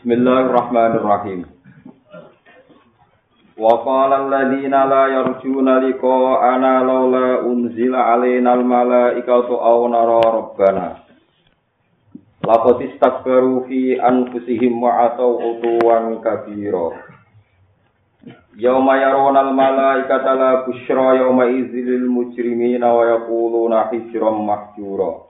Bismillahirrahmanirrahim. Wa qala alladziina la yarjuna liqa'ana laula unzila 'alainal malaa'ikatu aw nara rabbana. Laqad istakbaru fi anfusihim wa atau utuwan kabira. Yauma yaronal malaikata la busyra yauma idzil mujrimina wa yaquluna hijran mahjura.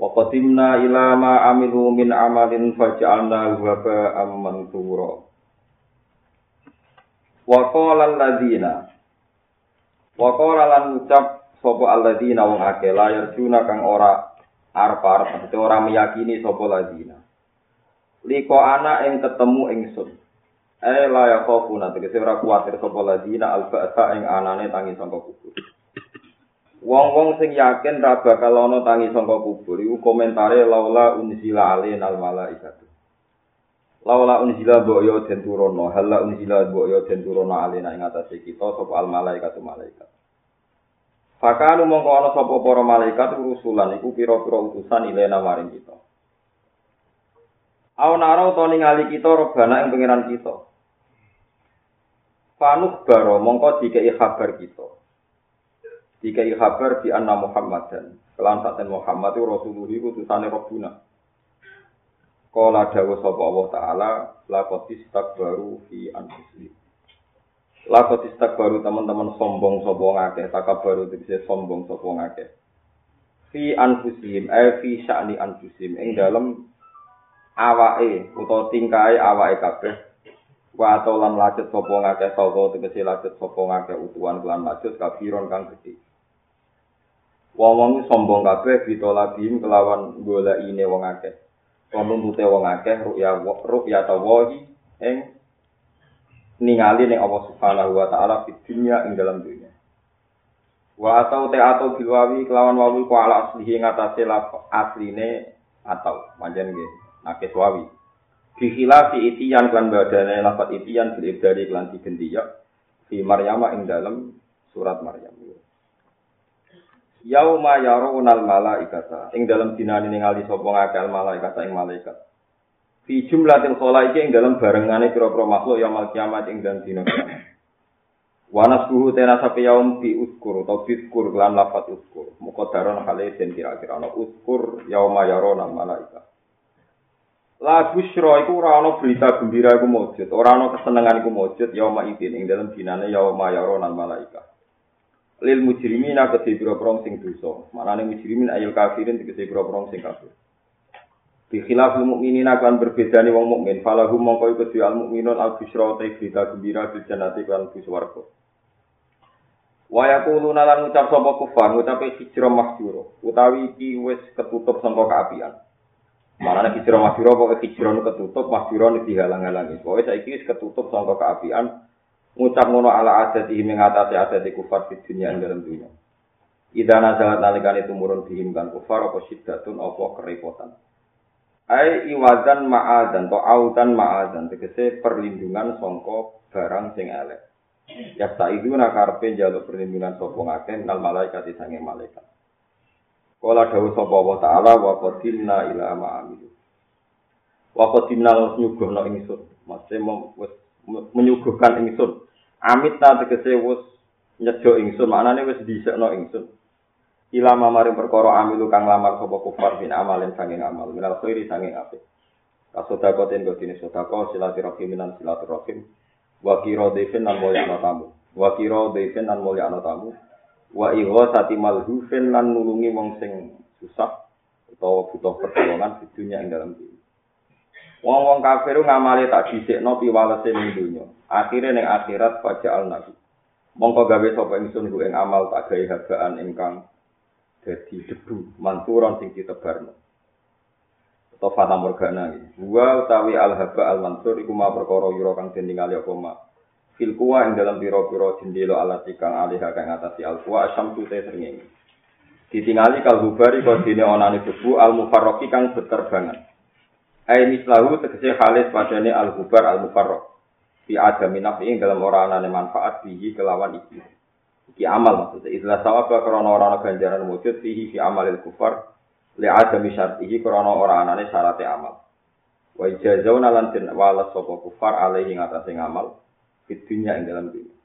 Wa qatimna ila ma amilu min amalin faj'alna haba'an mansura. Wa qala alladziina Wa qala lan ucap sapa alladziina wong akeh layar juna kang ora arep-arep ora meyakini sapa alladziina. Liko ana ing ketemu ingsun. Eh la ya khofu nanti kuwatir sapa ladina alfa ing anane tangi sangka kubur. Wong-wong sing yakin ra bakal ana tangi sangka kubur iku komentare laula unzila alaina al. Laula unzila mbok yo den turono, hala unzila mbok yo den turono alaina ing atase kita sapa al malaikatu malaikat. Fakanu mongko ana sapa para malaikat urusulan iku pira-pira utusan ilena maring kita. Aw naro to ningali kita robana ing pangeran kita. Fanuk baro mongko dikei kabar kita. Dikei kabar di anna Muhammad dan kelantasan Muhammad itu Rasulullah itu utusane Rabbuna. Kala dawa sapa Allah Ta'ala lakot baru fi anfusihim. Lakot baru teman-teman sombong sombong ngakeh, baru bisa sombong sombong ngakeh. Fi anfusihim, eh fi sya'ni anfusihim, ing dalam awake utawa tingkai awake kabeh wa atau lan lajut sapa ngake sapa tegese lajut sapa ngake utuhan lan lajut kafiron kang gedhe wong-wong sombong kabeh bitolabim kelawan golekine wong akeh. Penuntute wong akeh ruya ruya tawahi ing ningali ning Allah Subhanahu wa taala di dunia ing dalam dunia wa atau te atau bilwawi kelawan wawi ku ala aslihi ngatasé asline atau. Manjen nggih nakes wawi. Bihila fi itiyan klan badane lafat itiyan bil ibdari klan digenti ya. Fi Maryama ing dalam surat Maryam. Yauma yarawunal malaikata ing dalam dinane ningali sapa ngakal malaikata ing malaikat. Fi jumlatil khalaiki ing dalam barengane pira-pira makhluk ya kiamat ing dan dina. Wa nasbuhu tena sapi yaum fi uskur atau fiskur lan lafat uskur. Muqaddaron hale den kira-kira ana uskur yauma yarawunal malaikata. La busyra iku ora ana berita gembira iku mujud, ora ana kesenengan iku mujud yauma idin ing dalem dinane yauma yaronal malaika. Lil mujrimina kedhe pira-pira sing dosa. Manane mujrimin ayul kafirin tegese pira-pira sing kafir. Bi khilafil mukminina kan berbedane wong mukmin, falahu mongko iku al mukminun al busyra ta berita gembira bil jannati kan bus warga. Wa yaquluna lan ngucap sapa kufar, ngucape hijrah mahjura, utawi iki wis ketutup sangka kaapian. Malah nek hijrah mahjura kok hijrah nu ketutup, mahjura nu dihalang-halangi. Pokoke saiki wis ketutup sangka keapian ngucap ngono ala adat iki mengatasi adat kufar di dunia ing dalam dunia. Ida nazalat nalikane tumurun bihim kan kufar apa syiddatun apa kerepotan. Ai iwadan ma'adan to autan ma'adan tegese perlindungan sangka barang sing elek. Ya itu nakarpe jaluk perlindungan sapa ngakeh nal malaikat sange malaikat. Kala dawuh sapa Allah taala wa qadimna ila ma amilu. Wa qadimna nyuguhna ingsun. Makse wis menyuguhkan ingsun. Amit ta tegese wis nyejo ingsun, maknane wis dhisikno ingsun. Ila maring perkara amilu kang lamar sapa kufar bin amalin sanging amal, minal khairi sanging apik. Kasodakotin godine sodako silaturahim minan silaturahim. Wa kira devin nan mulya tamu. Wa kira devin nan mulya tamu. wa iwa sati malhufin lan nulungi wong sing susah utawa butuh pertolongan di dunia ing dalam dunia. Wong-wong kafir ngamali tak dhisikno piwalese ning dunya. Akhire ning akhirat faja'al nabi. Mongko gawe sapa ingsun ku ing amal tak gawe habaan ingkang dadi debu manturon sing ditebarno. Atau fata morgana iki. Wa utawi al haba al mansur iku ma perkara yura kang den ningali apa mak. fil kuwa ing dalam piro-piro jendela alat ikang alih kang ngatasi al kuwa asam tute srengenge ditingali kal hubari kok dene onane debu al mufarraqi kang beterbangan ai mislahu tegese khalis padane al hubar al mufarraq fi adami nafi ing dalam ora anane manfaat bihi kelawan iki. Iki amal maksudnya. Istilah sawab krana ora ana ganjaran wujud fihi fi amalil kufar. Li adami syartihi krana ora anane syarate amal. Wa ijazauna lan den walas sapa kufar alaihi ngatasé ngamal. Di dunya ing dalam dunya.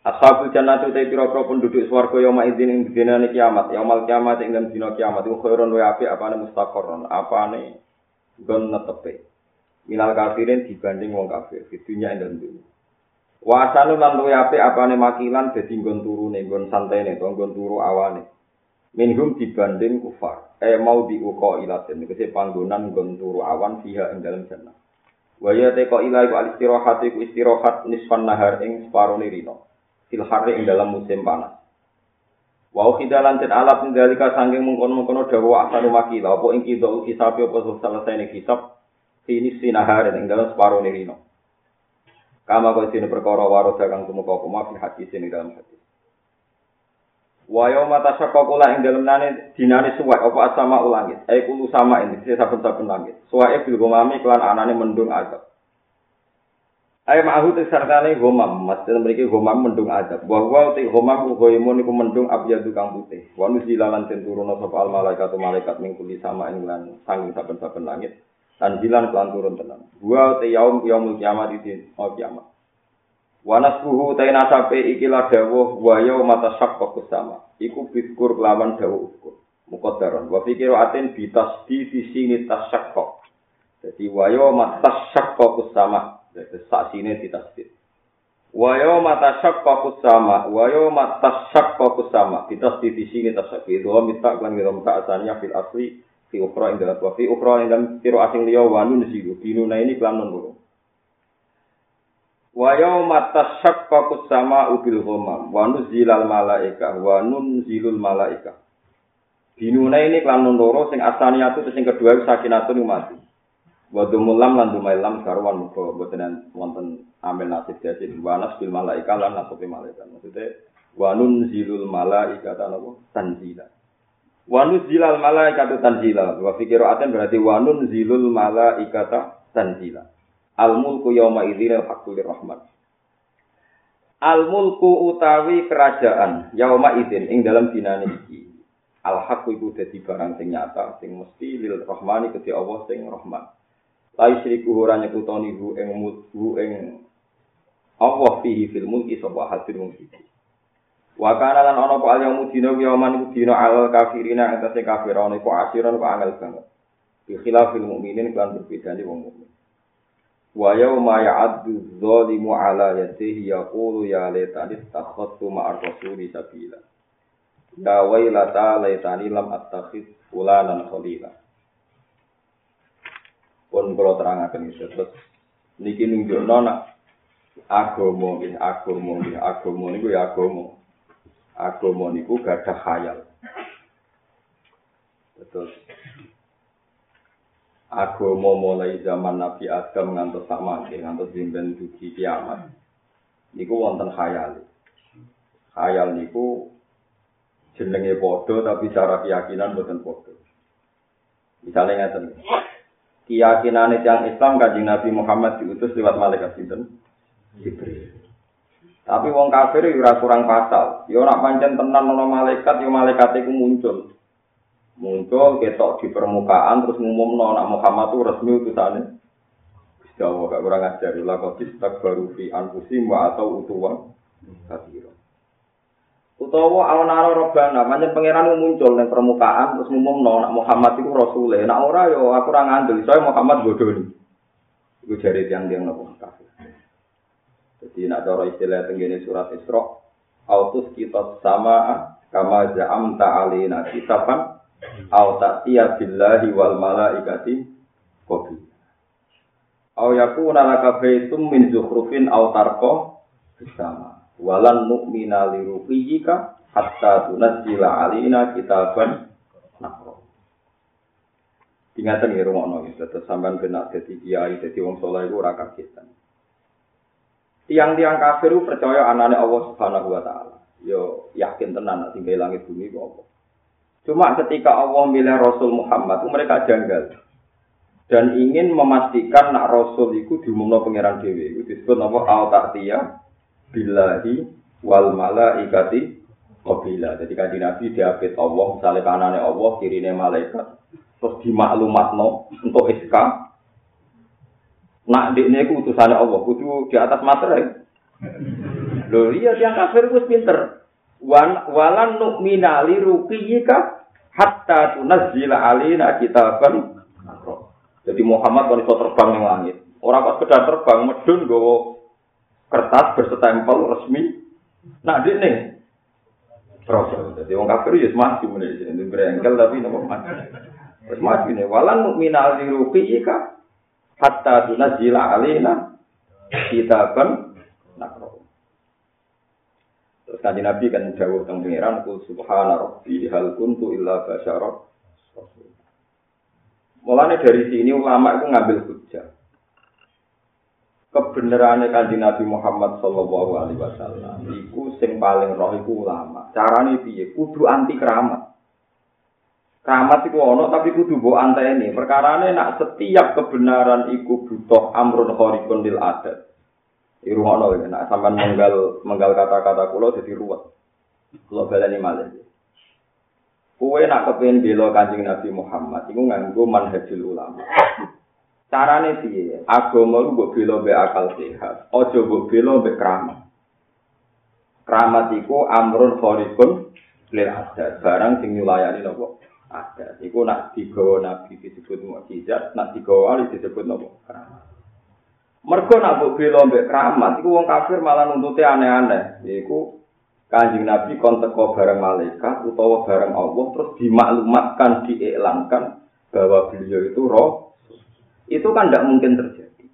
Ashabul jannati te pira-pira penduduk swarga yauma idzin ing dinane kiamat, yaumal kiamat ing dina kiamat iku khairun wa apik apane mustaqarron, apane gon netepe. Minal kafirin dibanding wong kafir di dunya ing dunya. Wa asanu lan luwe apik apane makilan dadi nggon turune, nggon santene, nggon turu awane. Minhum dibanding kufar. eh mau diuko ilatin kese panggonan nggon turu awan fiha ing dalam jannah wa ya te ko ila iku istirahat iku istirahat nisfan nahar ing separone rino fil harri ing dalam musim panas. Wa khidalan ten alat ing dalika sanging mungkon-mungkon dawa asanu makila apa ing kido kisab apa selesai ning kisab? Ini sinahar ing dalam separone rino. Kama kau sini perkara waroda kang tumeka apa fi hadis ing dalam hadis Wayo mata sakokula ing dalem nane dinane suwek. Apa asama ulangit. Eh kulu sama ini saben-saben langit. Suweke bil gomami kelan anane mendung azab. Ayo ma'ahu te sartane gomam, maksud mriki gomam mendung azab. Bahwa te gomam ku goymun iku mendung abyadu kang putih. Wa nusilalan ten turun sapa al malaikatu malaikat ning kuli sama ing lan sanging saben-saben langit. Tanjilan kelan turun tenan. Wa te yaum yaumul kiamat iki oh kiamat. Wanas buhu tain asape ikilah dawuh wa mata syakka sama. Iku biskur lawan dawuh ukur. Mukodaron. Wa fikiru atin bitas di sini tasyakka. Jadi wa mata syakka sama. Jadi sak sini ditasdid. Wa mata syakka sama. Wa mata syakka sama. Bitas di sini tasyakka. Itu minta klan kita minta asalnya fil asli fi ukra ing dalam fi ukra ing dalam kiro asing liya wa nun sidu. Dinuna ini klan nun Wa yauma tashaqqaqu sama'u bil ghamam wa nuzilal malaika wa nunzilul malaika. Dinuna ini kelan loro sing asaniyatu sing kedua sakinatun mati. Wa dumulam lan dumailam sarwan muga boten wonten amel nasib dadi wanas bil malaika lan nasib malaika. Maksudnya wa nunzilul malaika tanapa tanzila. Wa nuzilal malaika tanzila. Wa fikiru aten berarti wa nunzilul malaika tanzila. Al mulku yauma idzin haqqul rahman. Al mulku utawi kerajaan yauma idzin ing dalam iki. Al haqqu iku dadi barang sing nyata sing mesti lil rahmani kedhi Allah sing rahman. La isyriku ora nyekutoni hu ing mulku ing Allah fihi fil mulki sapa hadir mulki. Wa kana lan ana apa al yaumu dina yauman iku dina al kafirina ing tase kafirane iku asiran kok angel banget. Bi khilafil mukminin kan berbeda nih wong mukmin. Wa yauma ya'addu dzalimu ala yadihi yaqulu ya laitani takhadtu ma'ar rasuli sabila. Ya wailata laitani lam attakhid fulanan khalila. Pun kula terangaken iki terus niki nunjukno nak agama nggih agama nggih agama niku ya agama. Agama niku gadah khayal. Terus agama mulai zaman Nabi Adam ngantos sama ngantos jimben dugi kiamat. Niku wonten khayal. Khayal niku jenenge padha tapi cara keyakinan boten padha. Misalnya ngaten keyakinan yang Islam kanjeng Nabi Muhammad diutus lewat malaikat Jibril. Tapi wong kafir ora kurang pasal. Yo ora pancen tenan ana malaikat yo malaikat iku muncul. Muncul ketok di permukaan terus ngumumno nak Muhammad itu resmi utusane Jawa gak kurang ajar. Lah kok tak baru fi anfusim wa atau utuwa katiro utawa awanara robana manjen pangeran muncul di permukaan terus ngumumno nak Muhammad itu rasul nak ora yo aku ora ngandel saya Muhammad bodoh nih iku jari tiang-tiang nopo kafir jadi nak cara istilah tenggene surat Isra autus kita sama kama ja'amta alina kitaban Au ta'tiya billahi wal malaikati kopi. Au yakuna laka baitum min zukhrufin au tarqa bersama. Walan nu'mina li ruqiyika hatta tunazzila alina kitaban nakro. Ingatan ya rumah nongis, tetap sampai benak jadi kiai, jadi wong soleh itu ora kagetan. Tiang-tiang kafir percaya anane Allah Subhanahu wa taala. Yo yakin tenan nek tinggal langit bumi kok Cuma ketika Allah milih Rasul Muhammad, mereka janggal. Dan ingin memastikan nak Rasul itu diumumno pangeran Dewi. Itu disebut apa? Al-Ta'tiyah billahi wal malaikati Qabila. Jadi kanji Nabi diapit Allah, misalnya kanannya Allah, kirinya malaikat. Terus dimaklumatno untuk SK. Nak di ini utusannya Allah, kudu di atas materai. Loh iya, yang kafir itu pinter. Wan, walan nu'minali ruqiyika hatta tunazzila alina kitaban. Jadi Muhammad kalau terbang yang langit. Orang kok sekedar terbang, medun gowo kertas berstempel resmi. Nah, di nih. Terus, jadi orang kafir ya mati mulai ini berengkel tapi nopo mati. Terus mati nih. Walan nu'minali ruqiyika hatta tunazzila alina kitaban. Nah, Terus kanji Nabi kan jauh tentang pengiran, Kul subhana rabbi hal kuntu illa basyara. Mulanya dari sini ulama itu ngambil. Kebenarannya kanji Nabi Muhammad Sallallahu Alaihi Wasallam, iku sing paling roh iku ulama. Caranya piye? Kudu anti keramat. Keramat itu ono tapi kudu mbok anteni. Perkarane nak setiap kebenaran iku butuh amrun khariqun lil adat. Di rumah nol, nah sampai menggal menggal kata-kata kulo jadi ruwet. Kulo baleni malah. Kue nak kepengen bela kanjeng Nabi Muhammad, itu nganggo manhajul ulama. Carane piye? Agama lu mbok bela be akal sehat, aja mbok bela be keramat. Keramat iku amrun khariqun lil adat, barang sing nyulayani nopo? Adat. Iku nak digawa Nabi disebut mukjizat, nak digawa wali disebut nopo? Keramat. Mergo nak mbok bela mbek keramat iku wong kafir malah nuntute aneh-aneh. Yaiku Kanjeng Nabi kon teko bareng malaikat utawa bareng Allah terus dimaklumatkan, diiklankan bahwa beliau itu roh. Itu kan tidak mungkin terjadi.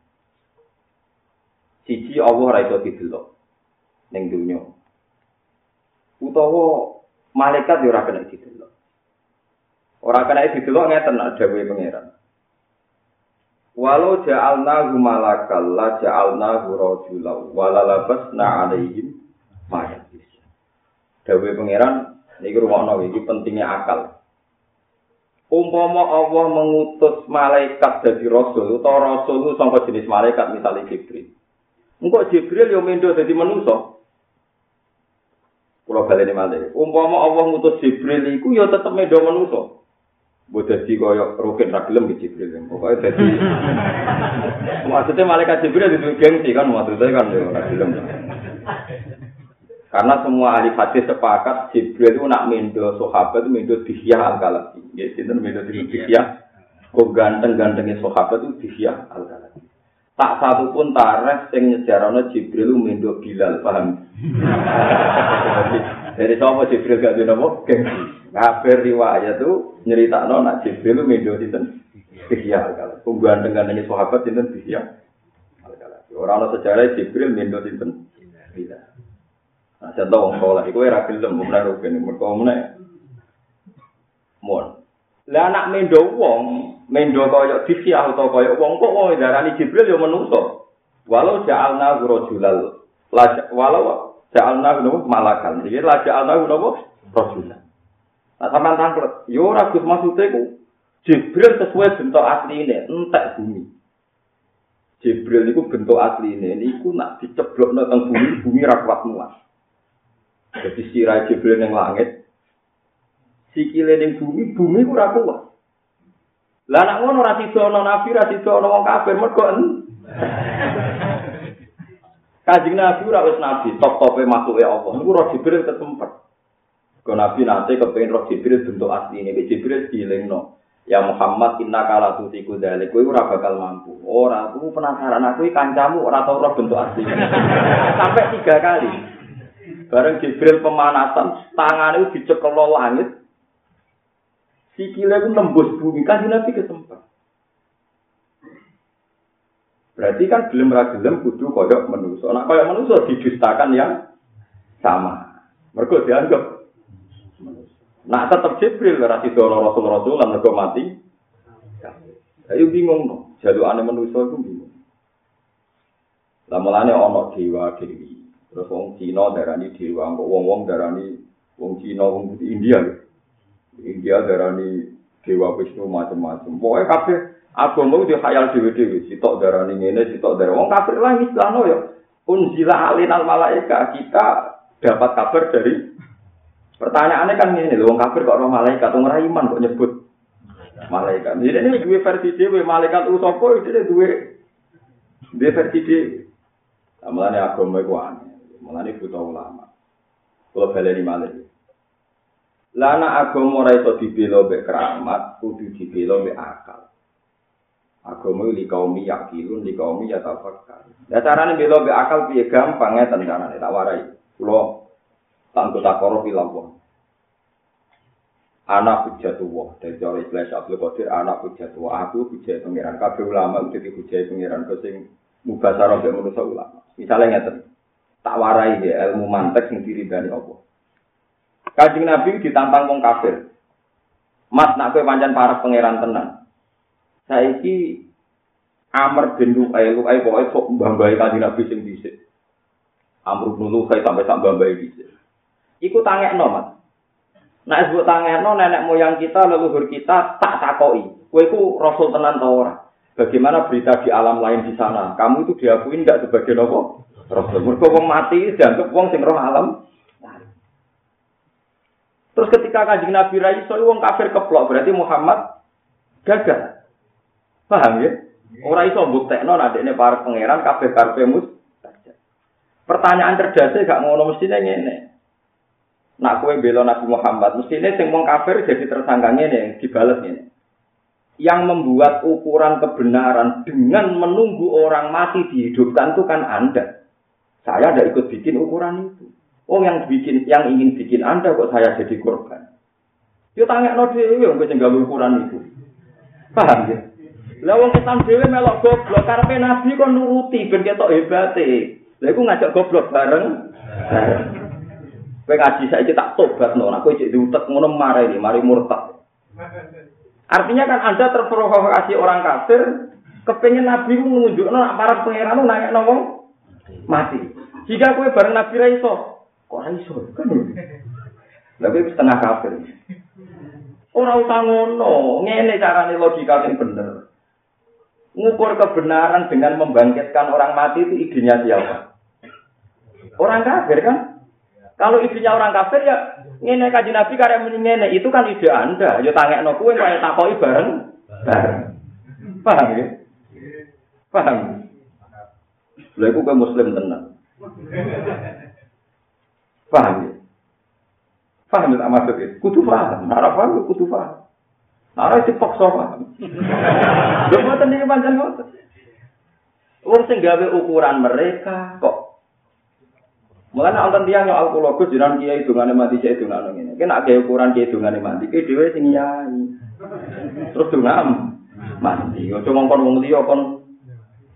Siji Allah ra iso didelok ning dunya. Utawa malaikat yo ora kena didelok. Ora kena didelok ngeten nak dawuhe pangeran. Walau ja'alna malakal la ja'alna rajulan wala labasna alaihim ma Dawe pangeran niki rumakno iki pentingnya akal. Umpama Allah mengutus malaikat jadi rasul utawa rasul itu sangka jenis malaikat misalnya Jibril. Engkau Jibril yo mendo jadi manusia. Kalau kalian ini Umpama Allah mengutus Jibril itu ya tetap mendo manusia. Buat jadi kaya rukin ragilem di Jibril. Pokoknya jadi. maksudnya malaikat Jibril itu gengsi kan maksudnya kan ya ragilem. Karena semua ahli hadis sepakat Jibril itu nak mendo sahabat itu mendo dihyah al kalabi. Ya, itu mendo dihyah. Kok ganteng-gantengnya sahabat itu dihyah al kalabi. Tak satu pun tareh sing nyejarana Jibril itu mendo Bilal, paham? Jadi sama Jibril gak ada nopo gengsi. Kafir riwayat tuh nyerita no nak Jibril mendo sinten Bihya kalau pungguan dengan ini sahabat sinten Bihya orang lo sejarah Jibril mendo sinten Bila Nah contoh wong sekolah itu era film bukan rukun mereka mana mon lah anak mendo wong mendo koyok Bihya atau koyok wong kok wong darani Jibril yo menungso? Walau ja'alna rajulal walau ja'alna malakan. Jadi la ja'alna rajulal. Nah, sama tangklet, yo ragus maksudnya ku. Jibril sesuai bentuk asli ini, entek bumi. Jibril itu bentuk asli ini, ini ku nak diceblok tentang bumi, bumi rakwat muat. Jadi sirai Jibril yang langit, sikile ning bumi, bumi ku rakwat. Lah nak ngono ra sido nabi, ra sido wong kafir mergo Kanjeng Nabi ora wis nabi, top-tope makhluk Allah. Niku roh Jibril kesempet. Kau Nabi nanti kepengen roh Jibril bentuk asli ini, Jibril no. Ya Muhammad inna kala tutiku dalik, kau ora bakal mampu. Orang aku penasaran aku kancamu ora tau roh bentuk asli. Sampai tiga kali. Bareng Jibril pemanasan, tangan itu dicekel langit. Sikile itu nembus bumi, kan Nabi kesempat. Berarti kan belum gelem kudu koyok manusia. Nah koyok manusia didustakan yang sama. Mereka dianggap Nah tetap Jibril ora sida Rasul Rasul lan mergo mati. Ayo bingung no, jaluk ane manusia itu bingung. Lah mulane ana dewa dewi. Terus wong Cina darani dewa, wong-wong darani wong Cina wong India. India darani dewa Wisnu macam-macam. Pokoknya kabeh agama itu khayal dewi-dewi. Sitok darani ngene, sitok darani wong kafir lah istilahno ya. Unzila alinal malaika kita dapat kabar dari Pertanyaannya kan ini, loh, kafir kok orang malaikat, orang iman kok nyebut malaikat. Jadi ini dua versi dia, malaikat itu sopo, ini dua, dua versi dia. Nah, Mulanya agama itu aneh, mulanya butuh ulama. Kalau baleni malaikat. Lana agama ora iso dibela mbek keramat, kudu dibela mbek akal. Agama li kaum yakilun, li kaum ya tafakkar. Ya carane bela mbek akal piye gampang ngeten carane tak warai. Kula tantu takoro bilang anak hujatullah dari cara ikhlas Abdul Qadir anak hujatullah aku hujat pengiran kabeh ulama udah dihujai pengiran ke sing mubasarah mbek manusa ulama misalnya ngeten tak warai ya ilmu mantek sing diridani Allah Kanjeng Nabi ditantang wong kafir. Mas nak kowe pancen para pangeran tenan. Saiki Amr bin Lu'ay, Lu'ay pokoke sok mbambai Kanjeng Nabi sing dhisik. Amr bin Lu'ay sampai sak mbambai dhisik. Iku tangekno, Mas. Nek sebut tangekno nenek moyang kita, leluhur kita tak takoki. Kowe iku rasul tenan ta ora? Bagaimana berita di alam lain di sana? Kamu itu diakui enggak sebagai nopo? Rasul. Mergo wong mati dianggap wong sing roh alam Terus ketika kanjeng Nabi Rai wong kafir keplok berarti Muhammad gagal. Paham ya? Orang iso buktekno ini para pangeran kafir karpe mus. Pertanyaan cerdasnya gak ngono mestinya ngene. Nak kue bela Nabi Muhammad, mestinya sing wong kafir jadi tersangka ngene, dibales ngene. Yang membuat ukuran kebenaran dengan menunggu orang mati dihidupkan itu kan Anda. Saya tidak ikut bikin ukuran itu. Oh yang bikin, yang ingin bikin Anda kok saya jadi korban. Yo tanya no dewi, yang gue ukuran itu. Paham ya? Lah wong Islam dhewe melok goblok karepe nabi kok nuruti ben ketok hebate. Lah iku ngajak goblok bareng. Kowe ngaji saiki tak tobat no, aku cek diutek ngono mari mari murtad. Artinya kan Anda terprovokasi orang kafir, kepengen Nabi menunjukkan aparat pangeran nanya wong mati. Jika kue bareng Nabi Raiso, Kok ora iso? Kan. Tapi setengah kafir. Ora usah ngono, ngene carane logika sing bener. Ngukur kebenaran dengan membangkitkan orang mati itu idenya siapa? Orang kafir kan? Kalau idenya orang kafir ya ngene kaji Nabi karek ngene itu kan ide Anda. Ya tangekno kuwe kaya takoki bareng. Bareng. Paham ya? Paham. Lha iku muslim tenan. Paham ya? Paham ya tak maksud itu? Kudu paham. Nara paham kudu paham. Nara itu paksa paham. Gak mau tadi panjang ngotot. Wong sing gawe ukuran mereka kok. Mulane wonten tiyang yo alkologus jiran kiai dungane mati cek dungane ngene. Kena gawe ukuran kiai dungane mati, ki dhewe sing yai. Terus dungam mati. Ojo ngongkon wong liya kon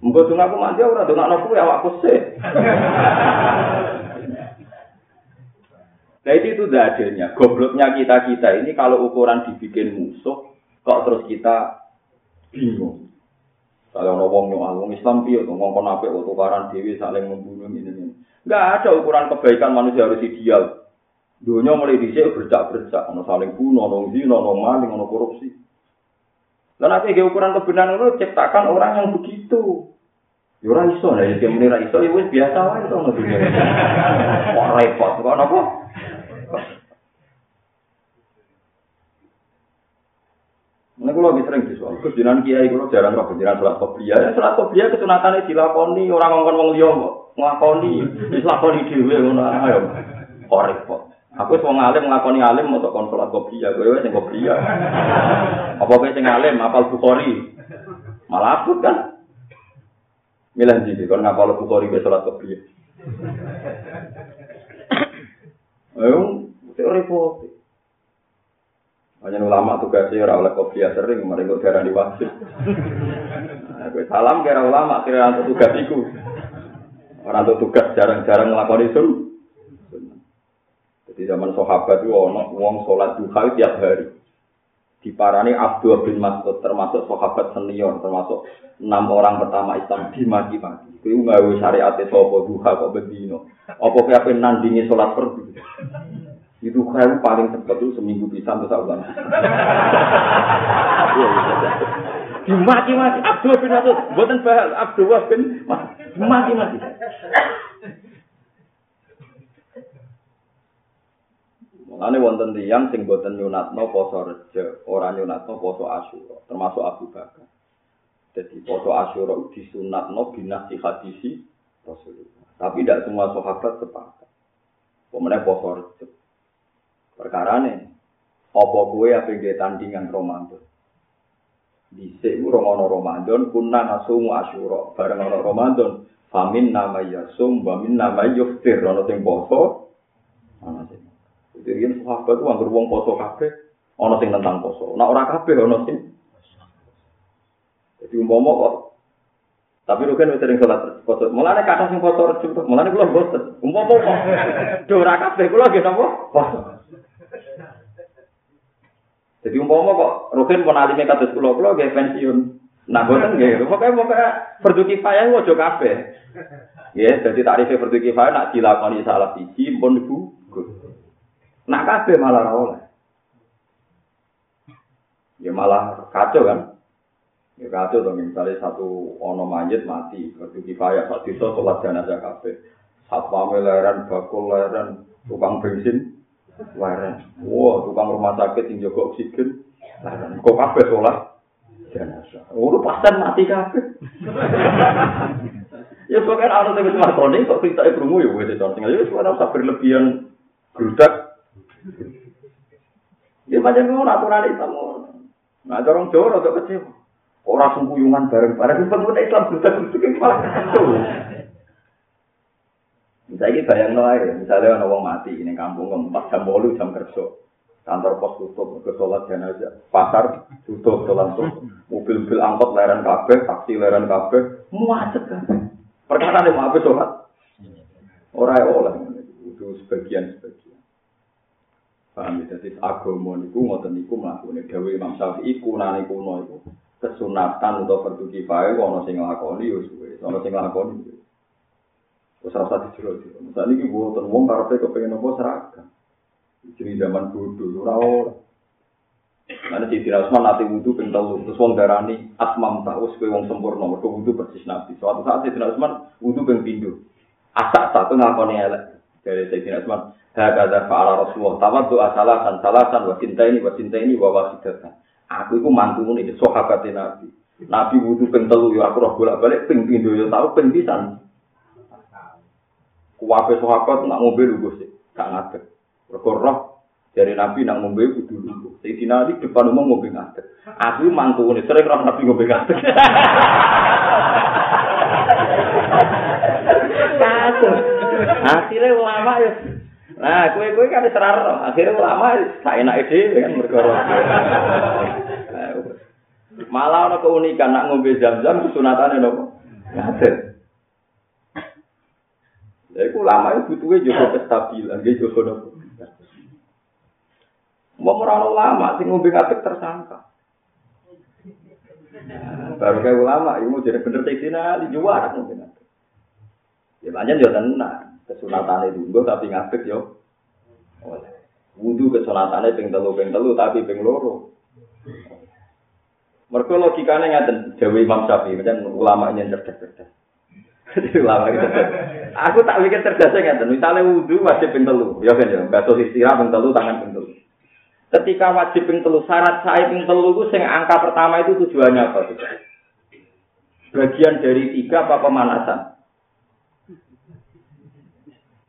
Muga aku mati ora dongakno kuwi awakku sih. Nah itu adilnya. Gobloknya kita kita ini kalau ukuran dibikin musuh, kok terus kita bingung. Kalau ngomong nyual, ngomong Islam piye tuh ngomong apa tukaran dewi saling membunuh ini ini. Enggak ada ukuran kebaikan manusia harus ideal. Dunia mulai dicek bercak-bercak, ono saling bunuh, ono zina, ono maling, ono korupsi. Dan nanti ukuran kebenaran itu ciptakan orang yang begitu. Ya ora iso lah, ya menira iso ya wis biasa wae to ngono dunia. Kok repot, kok napa? Ini kalau lebih sering soal kesunan kiai kalau jarang roh kesunan sholat kopiah. Ya sholat kopiah kesunatan dilakoni orang ngomong liya nglakoni, wis lakoni dhewe ngono ayo. Kok repot. Aku wis wong alim nglakoni alim untuk kon sholat kopiah, kowe wis sing kopiah. Apa kowe sing alim apal Bukhari? Malah abot kan. Milah jadi, kalau ngapal Bukhari be sholat kopiah. Ayo, repot. Hanya ulama tugasnya ora oleh kopi sering, mari kok darah di wajib. Nah, salam kira ulama kira tugas itu. Orang tugas jarang-jarang melakukan itu. Jadi zaman sahabat itu orang uang sholat duha tiap hari. Di parani Abdul bin Mas'ud termasuk sahabat senior, termasuk enam orang pertama Islam di maki-maki. Itu nggak syariat sopo duha kok bedino. Apa kayak nandingi sholat perdu. Itu kan paling cepat itu seminggu bisa untuk saulan. Dimati-mati Abdul bin Mas'ud, buatan bahal Abdul bin mati-mati. Mulane wonten tiyang sing boten nyunatno poso reje, ora nyunatno poso asyura, termasuk Abu Bakar. Jadi poso asyura disunatno binasi hadisi Rasulullah. Tapi tidak semua sahabat sepakat. Pemenang poso reje. Perkara nih, apa kue apa yang tandingan Ramadan? Dhisik ku romono Ramadan kunna nasumu asyura. Bareng ana Ramadan, famin nama yasum wa min nama yuftir ana sing poso. Jadi yen sahabat ku anggere wong poso kabeh, ana sing tentang poso. Nek ora kabeh ana sing Jadi umpama kok tapi lu kan sering sholat poso. Mulane kata sing poso rejim, mulane kula boten. Umpama kok do ora kabeh kula nggih napa? Poso. Jadi umpama kok Rukin pun alime kados kula kula nggih pensiun. Nah boten nggih. Pokoke pokoke fardu kifayah ojo kabeh. Ya, jadi tarifnya fardu kifayah nak dilakoni salah siji pun gugur. Nak kabeh malah ora oleh. Ya malah kacau kan. Ya kacau dong misalnya satu ono mayit mati, fardu kifayah sak desa salat jenazah kabeh. Satpam leran, bakul leran, tukang bensin, Laren. Wah, tukang rumah sakit yang jaga oksigen. Laren. Kok kabeh sholat? Jenazah. Oh, pasien mati kabeh. ya pokoknya ada yang bisa kok kita ibu ya itu. Tinggal ya suara berlebihan gerudak. Ya macam itu aturan Islam. Nah, orang Jawa rada kecil. Orang sungkuyungan bareng-bareng. Pengguna Islam gerudak-gerudak yang malah Misalnya bayang no aja, misalnya ada orang mati ini kampung empat jam bolu jam kerja, kantor pos tutup, ke sholat jenazah, pasar tutup, sholat tutup, mobil-mobil angkot leran kafe, taksi leran kafe, muacet kan? Perkara ada mau sholat, orang yang oleh itu sebagian sebagian. Paham ya, jadi agama niku ngoten niku melakukan Dewi Imam Syafi'i kunane kuno itu kesunatan atau fardu kifayah ono sing nglakoni yo suwe, ono sing nglakoni rasa dijero-jero. Misale iki mboten wong karepe kepengin apa seragam. Jadi zaman dulu ora ora. Mana si Tira Usman nanti wudhu ping telu, terus wong darani atmam tak wis kowe wong sempurna, mergo wudhu persis nabi. Suatu saat si Tira Usman wudhu ping pindho. Asak satu ngakoni elek. Dari Sayyidina Usman, Hakada fa'ala Rasulullah, tamat doa salasan, wa cinta ini, wa cinta ini, wa wasidatan. Aku itu mantu ini, sahabatnya Nabi. Nabi wudhu ping telu, ya aku roh bolak-balik, ping pindho, ya tau, ping pisan. Kuwabe sahabat nak ngombe lu Gusti, gak ngadeg. Mergo roh dari Nabi nak ngombe kudu lu. Sayyidina Ali depan umum ngombe ngadeg. Aku mantune sering roh Nabi ngombe ngadeg. Akhirnya ulama ya Nah, kue kue kan serar, akhirnya ulama tak enak ide kan berkorok. Malah ada keunikan nak ngombe jam-jam kesunatannya nopo. Ngadir. Ya iku lama itu butuhnya juga kestabilan, dia juga nopo. Mau merano lama, sing ngombe ngatek tersangka. Baru kayak ulama, ibu jadi bener tekstina di juara ngombe ngatek. Ya banyak yo tenang, kesunatan itu gue tapi ngatek yo. Wudhu kesunatannya ping telu ping telu tapi ping loro. Mereka logikanya ngaten Dewi Imam Syafi'i, macam ulama ini cerdas-cerdas. Lama gitu. Aku tak pikir cerdasnya nggak Misalnya wudhu wajib ping telu, ya kan ya. Batu istirahat ping telu, tangan ping telu. Ketika wajib ping telu, syarat saya ping telu itu sing angka pertama itu tujuannya apa? Bagian dari tiga apa pemanasan?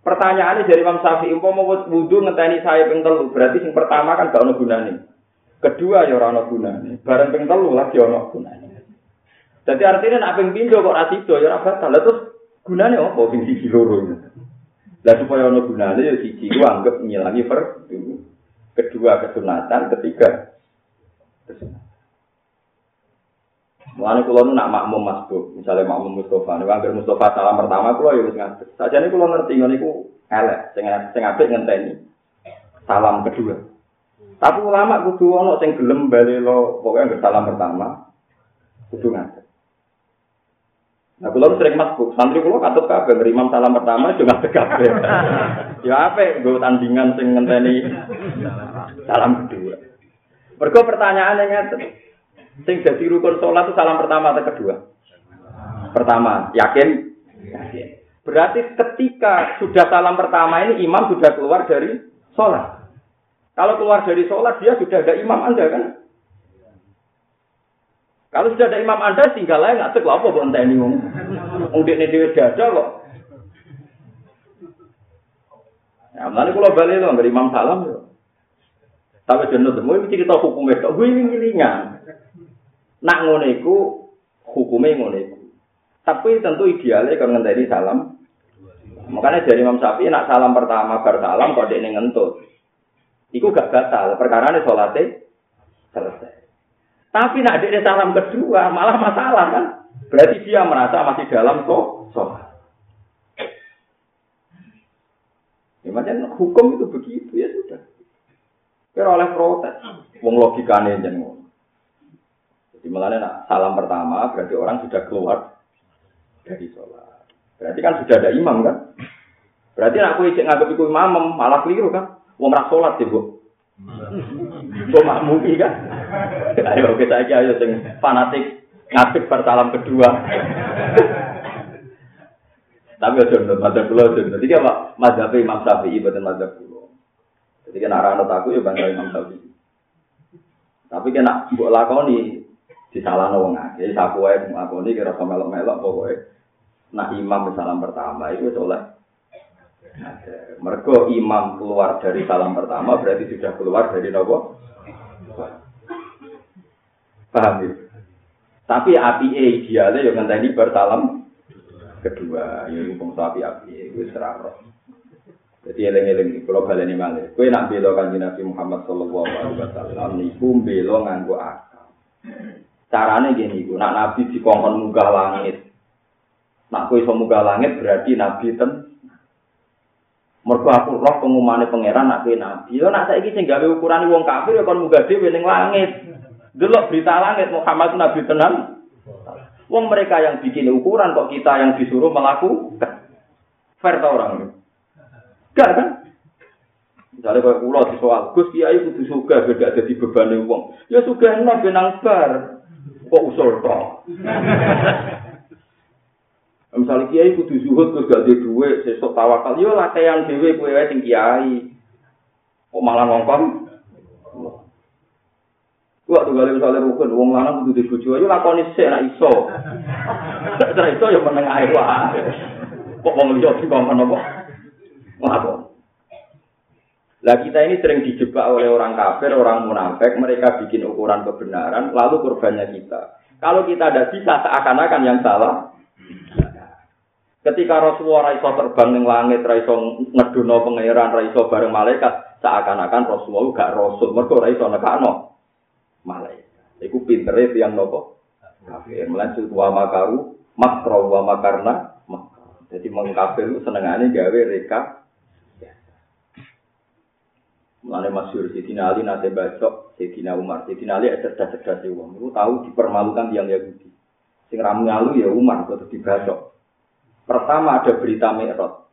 Pertanyaannya dari Imam Syafi'i, mau wudhu ngenteni saya ping telu, berarti yang pertama kan gak ono gunanya. Kedua ya ora ono gunanya. Bareng ping telu lagi ono gunanya. Jadi artinya nak ping pindo kok ra sida ya ora batal. Terus gunane apa ping siji loro ini? Lah supaya ono gunane ya siji ku anggap ngilangi fardu. Kedua kesunatan, ketiga kesunatan. Mulane kula nu nak makmum masbuk, misalnya makmum Mustafa, nek anggere Mustafa salam pertama kula ya wis ngadeg. Sajane kula ngerti ngene iku elek, sing sing apik ngenteni salam kedua. Tapi ulama kudu ana sing gelem bali lo pokoke salam pertama kudu ngadeg. Nah, kalau sering masuk, santri kalau katut kabeh, berimam salam pertama juga kabeh. ya apa, gue tandingan sing ngenteni salam kedua. Mergo pertanyaannya ngeten. Sing jadi rukun sholat itu salam pertama atau kedua? Pertama, yakin? Yakin. Berarti ketika sudah salam pertama ini imam sudah keluar dari sholat. Kalau keluar dari sholat dia sudah ada imam Anda kan? Kalau sudah ada imam Anda tinggal aja nggak cek apa buat ini wong. Wong dekne dhewe dada kok. Ya, mulane kula bali lho ngger imam salam. Tapi jeneng temu iki cerita hukum itu, gue ini ngilingan. Nak ngono iku hukume ngono iku. Tapi tentu idealnya kan ngenteni salam. Makanya dari Imam Syafi'i nak salam pertama bersalam kok dekne ngentut. Iku gak batal, perkara ini sholatnya selesai. Tapi nak dia salam kedua malah masalah kan? Berarti dia merasa masih dalam kok sholat. Ya, macam hukum itu begitu ya sudah. Kira oleh protes, wong logikanya jangan Jadi malah nak salam pertama berarti orang sudah keluar dari sholat. Berarti kan sudah ada imam kan? Berarti nak aku ijek nganggep iku imam malah keliru kan? Wong ora salat ya, Bu. Kok makmumi kan? Ayo kita aja ayo sing fanatik ngadeg bersalam kedua. Tapi aja nurut madzhab kula aja. Jadi apa? Madzhab Imam Syafi'i boten madzhab kula. Jadi kan arah aku ya bangga Imam Syafi'i. Tapi kena mbok lakoni disalahno wong akeh, sapu wae ngakoni kira melok-melok pokoke. Nah imam salam pertama itu oleh Mergo imam keluar dari salam pertama berarti sudah keluar dari nopo. Paham ya? Tapi api e idealnya yang tadi bersalam kedua, ya hukum sapi api itu seraro. Jadi eleng-eleng kalau baleni malih. Kowe nak bela kanjeng Nabi Muhammad sallallahu alaihi wasallam niku bela nganggo akal. Carane gini iku, nak Nabi dikongkon munggah langit. Nak kowe iso munggah langit berarti Nabi ten Mergo aku roh pengumane pangeran nak kowe nabi. Yo nak saiki sing gawe ukuran wong kafir ya kon munggah dhewe ning langit. Delok berita langit Muhammad nabi tenan. Wong mereka yang bikin ukuran kok kita yang disuruh melakukan. Fair ta orang Gak kan? Misalnya kayak pulau di soal, Gus Kiai kudu suka beda ada di beban wong. Ya suka enak benang bar. Kok usul toh? Misalnya kiai kudu zuhud terus gak ada duit, sesok tawakal, yo latihan dewe kue wae sing kiai. Kok malah ngongkon? Gua tuh kali misalnya rukun, wong lanang kudu dibujuk, yo lakoni sih nak iso. Setelah itu yo meneng ae wae. Kok wong liya dikongkon apa? Ngapa? Lah kita ini sering dijebak oleh orang kafir, orang munafik, mereka bikin ukuran kebenaran, lalu korbannya kita. Kalau kita tidak bisa seakan-akan yang salah, Ketika Rasulullah raiso terbang ning langit, raiso ngeduno pangeran, raiso bareng malaikat, seakan-akan Rasulullah gak rasul, mergo raiso nekano malaikat. Iku pintere tiyang nopo? Kafir. Melanjut wa makaru, makro wa makarna. Jadi mengkafir senengane gawe reka. Mulane masyhur Sidina Ali nate bacok Sidina Umar. Sidina Ali cerdas-cerdas wong. Itu tahu dipermalukan yang Yahudi. Sing ramu ya Umar kok dibacok. Pertama ada berita Mi'raj.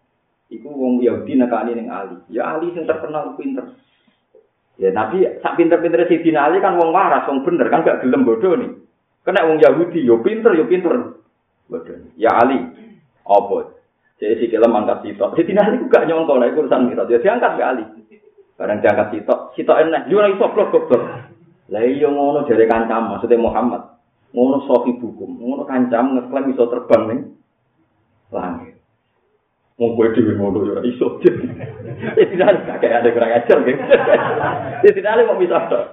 Iku wong Yahudi nekani ning Ali. Ya Ali sing terkenal pinter. Ya Nabi sak pinter-pinter Sidina Ali kan wong waras, wong bener kan gak gelem bodoh nih. Kena wong Yahudi yo pinter yo pinter. Bodoh. Ya Ali. Apa? Jadi si kelem angkat sitok. Sidina Ali gak nyongko nek urusan Mi'raj. Ya diangkat ke Ali. Barang diangkat sitok, sitok enak. Yo ora iso blok goblok. Lah iya ngono jare kancam maksudnya Muhammad. Ngono sofi bukum. Ngono kancam ngeklaim iso terbang nih. langit. Mau gue dewi ngono ya iso. Ya tidak ada kayak ada kurang ajar gitu. Ya tidak ada mau bisa tuh.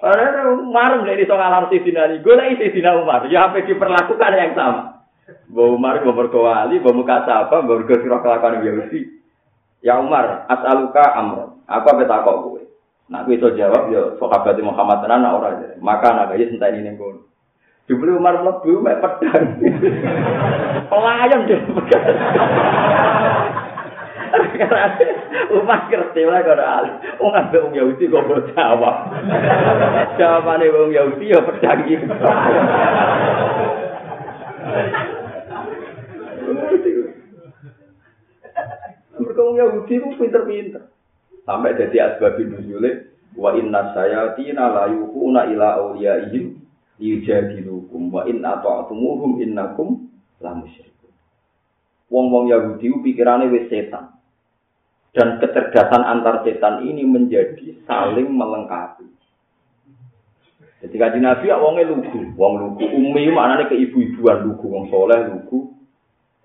Padahal Umar mulai di soal alam Sidina ini, gue lagi Sidina Umar. Ya apa diperlakukan yang sama. Bawa Umar, bawa berkewali, bawa muka apa, bawa berkesirah kelakuan Yahudi. Ya Umar, as'aluka amron. Aku apa takut gue. Nah, gue itu jawab, ya sahabat Muhammad tenan orang Maka anak aja sentai ini gue. Dibeli Umar mlebu mek pedang. Pelayan deh. Umar ngerti lah kalau Ali. Wong ambek wong Yahudi kok mbok jawab. Jawabane wong Yahudi ya pedang iki. Wong Yahudi ku pinter-pinter. Sampai jadi asbabin nuzule wa inna sayatina la yuquna ila awliyaihim yujadilukum wa in ata'tumuhum innakum la. Wong-wong Yahudi pikirane wis setan. Dan kecerdasan antar setan ini menjadi saling melengkapi. Jadi kaji Nabi ya wongnya lugu, wong lugu. Umi maknanya ke ibu-ibuan lugu, wong soleh lugu.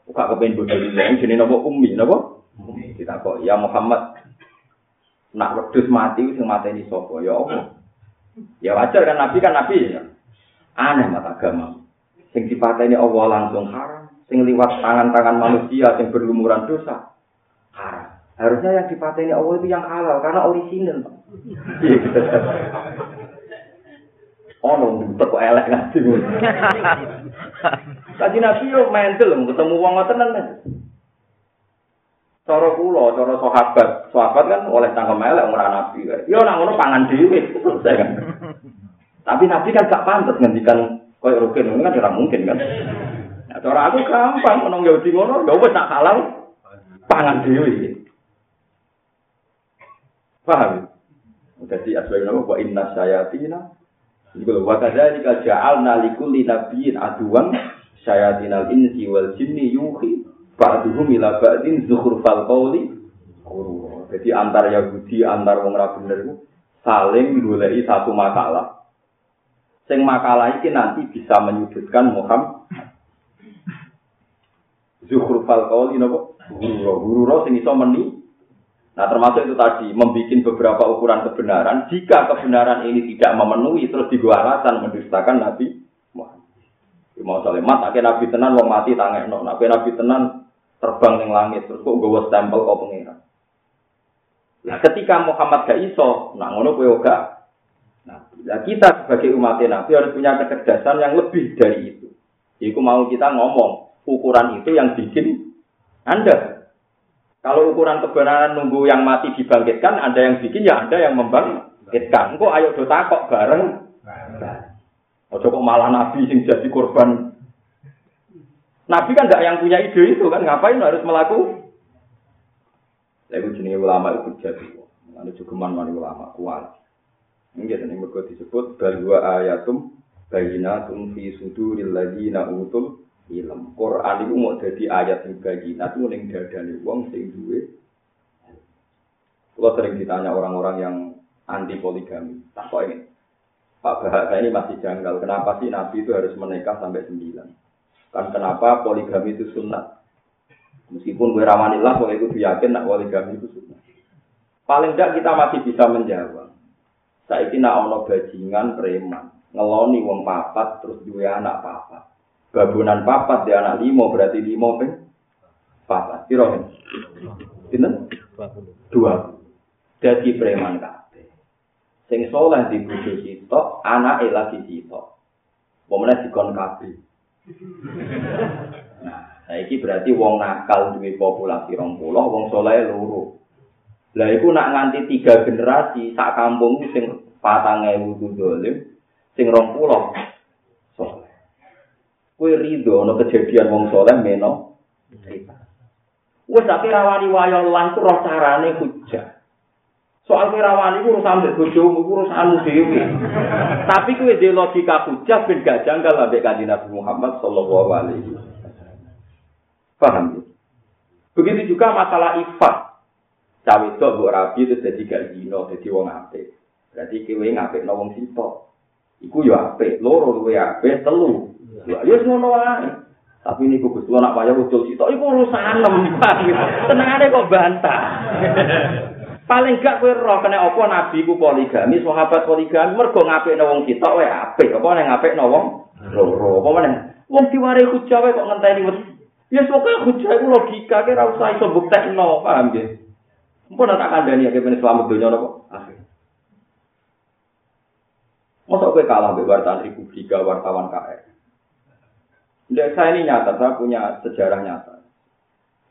Buka kepengen bodoh lain, jadi nopo umi, Kita kok, ya Muhammad, nak wedus mati, sing mati ini sopo, ya Allah. Ya wajar kan Nabi kan Nabi ya. Aneh mata agama. Sing dipateni Allah langsung haram, sing liwat tangan-tangan manusia sing berlumuran dosa haram. Harusnya yang dipateni Allah itu yang halal karena orisinal. oh, no, kok elek nanti. Tadi Nabi yo mental ketemu wong ngoten nang. Cara kula, cara sahabat, sahabat kan oleh tangkem elek ora nabi. Yo nang ngono pangan dhewe, selesai kan. Tapi Nabi kan gak pantas ngendikan koyo rugen ngono kan ora mungkin kan. Nah, cara aku gampang menong Yahudi ngono, ya wis tak halal pangan dhewe. Paham? Jadi asbab nama wa inna sayatina Juga wa kadzalika ja'alna likulli nabiyyin aduwan sayatinal insi wal jinni yuhi ba'duhum ila ba'din zukhrufal qawli Jadi antar Yahudi antar wong ra bener saling goleki satu makalah. Sing makalah iki nanti bisa menyudutkan Muhammad. Zukhrufal qawli napa? Guru, guru sing iso meni Nah termasuk itu tadi, membuat beberapa ukuran kebenaran. Jika kebenaran ini tidak memenuhi, terus alasan mendustakan Nabi Muhammad. Mau salemat, akhirnya Nabi tenan, mau mati tangan no. Nabi Nabi tenan terbang di langit, terus kok gue stempel kau pengiran. Nah ketika Muhammad gak iso, nah ngono kue gak. Nah, kita sebagai umat Nabi harus punya kecerdasan yang lebih dari itu. Jadi mau kita ngomong, ukuran itu yang bikin Anda kalau ukuran kebenaran nunggu yang mati dibangkitkan, ada yang bikin ya ada yang membangkitkan. Kok ayo do takok bareng. Ojo kok malah nabi sing jadi korban. Nabi kan tidak yang punya ide itu kan, ngapain harus melakukan? Lalu jenis ulama itu jadi, ada juga mana ulama kuat. Ini jadi mereka disebut bahwa ayatum bayinatun fi suduril ladina utul ilm. Quran itu mau jadi ayat yang bayinat itu ning dadane wong sing duwe. Kalau sering ditanya orang-orang yang anti poligami, tak kok ini. Pak Bahasa ini masih janggal. Kenapa sih Nabi itu harus menikah sampai sembilan? Kan kenapa poligami itu sunnah? Meskipun gue ramanillah, gue itu yakin nak poligami itu sunnah. Paling tidak kita masih bisa menjawab. Saya ini nak ono bajingan preman, ngeloni wong papat terus dua anak papat. Babunan papat di anak limo berarti limo peng papat. Kira kan? Dua. Jadi preman kabeh. Sing soleh di bojo sitok, anake lagi sitok. Pemene dikon kabeh. Nah, saiki berarti wong nakal duwe populasi 20, wong soleh loro. Lah iku nak nganti tiga generasi sak kampung sing 4000 ku dolim, sing 20 Kue ridho no kejadian wong soleh meno. Wes tapi rawani wayo itu roh carane hujah. Soal rawani itu urusan mbek bojomu urusanmu dhewe. Tapi kue de logika hujah ben gak janggal ambek kanjeng Nabi Muhammad sallallahu alaihi wasallam. Paham ya? Begitu juga masalah ifat. Cawe itu mbok rabi itu jadi gak zino, jadi wong apik. Berarti kowe ngapik wong sitok. Iku ya apik, loro luwe apik, telu Ya ngono wae. Tapi ini gugus lo nak payah ucul sitok iku urusan nem. Tenangane kok bantah. Paling gak kowe roh kena apa nabi ku poligami, sahabat poligami mergo ngapikno wong sitok wae apik. Apa nek ngapikno wong loro. Apa meneh? Wong diwari hujah wae kok ngenteni wis. Ya pokoke hujah iku logika kira usah iso buktekno, paham nggih? Mpun tak kandhani ya kene selamat donya napa? Akhir. Masa kowe kalah mbek wartawan Republika, wartawan KR? Tidak, saya ini nyata, saya punya sejarah nyata.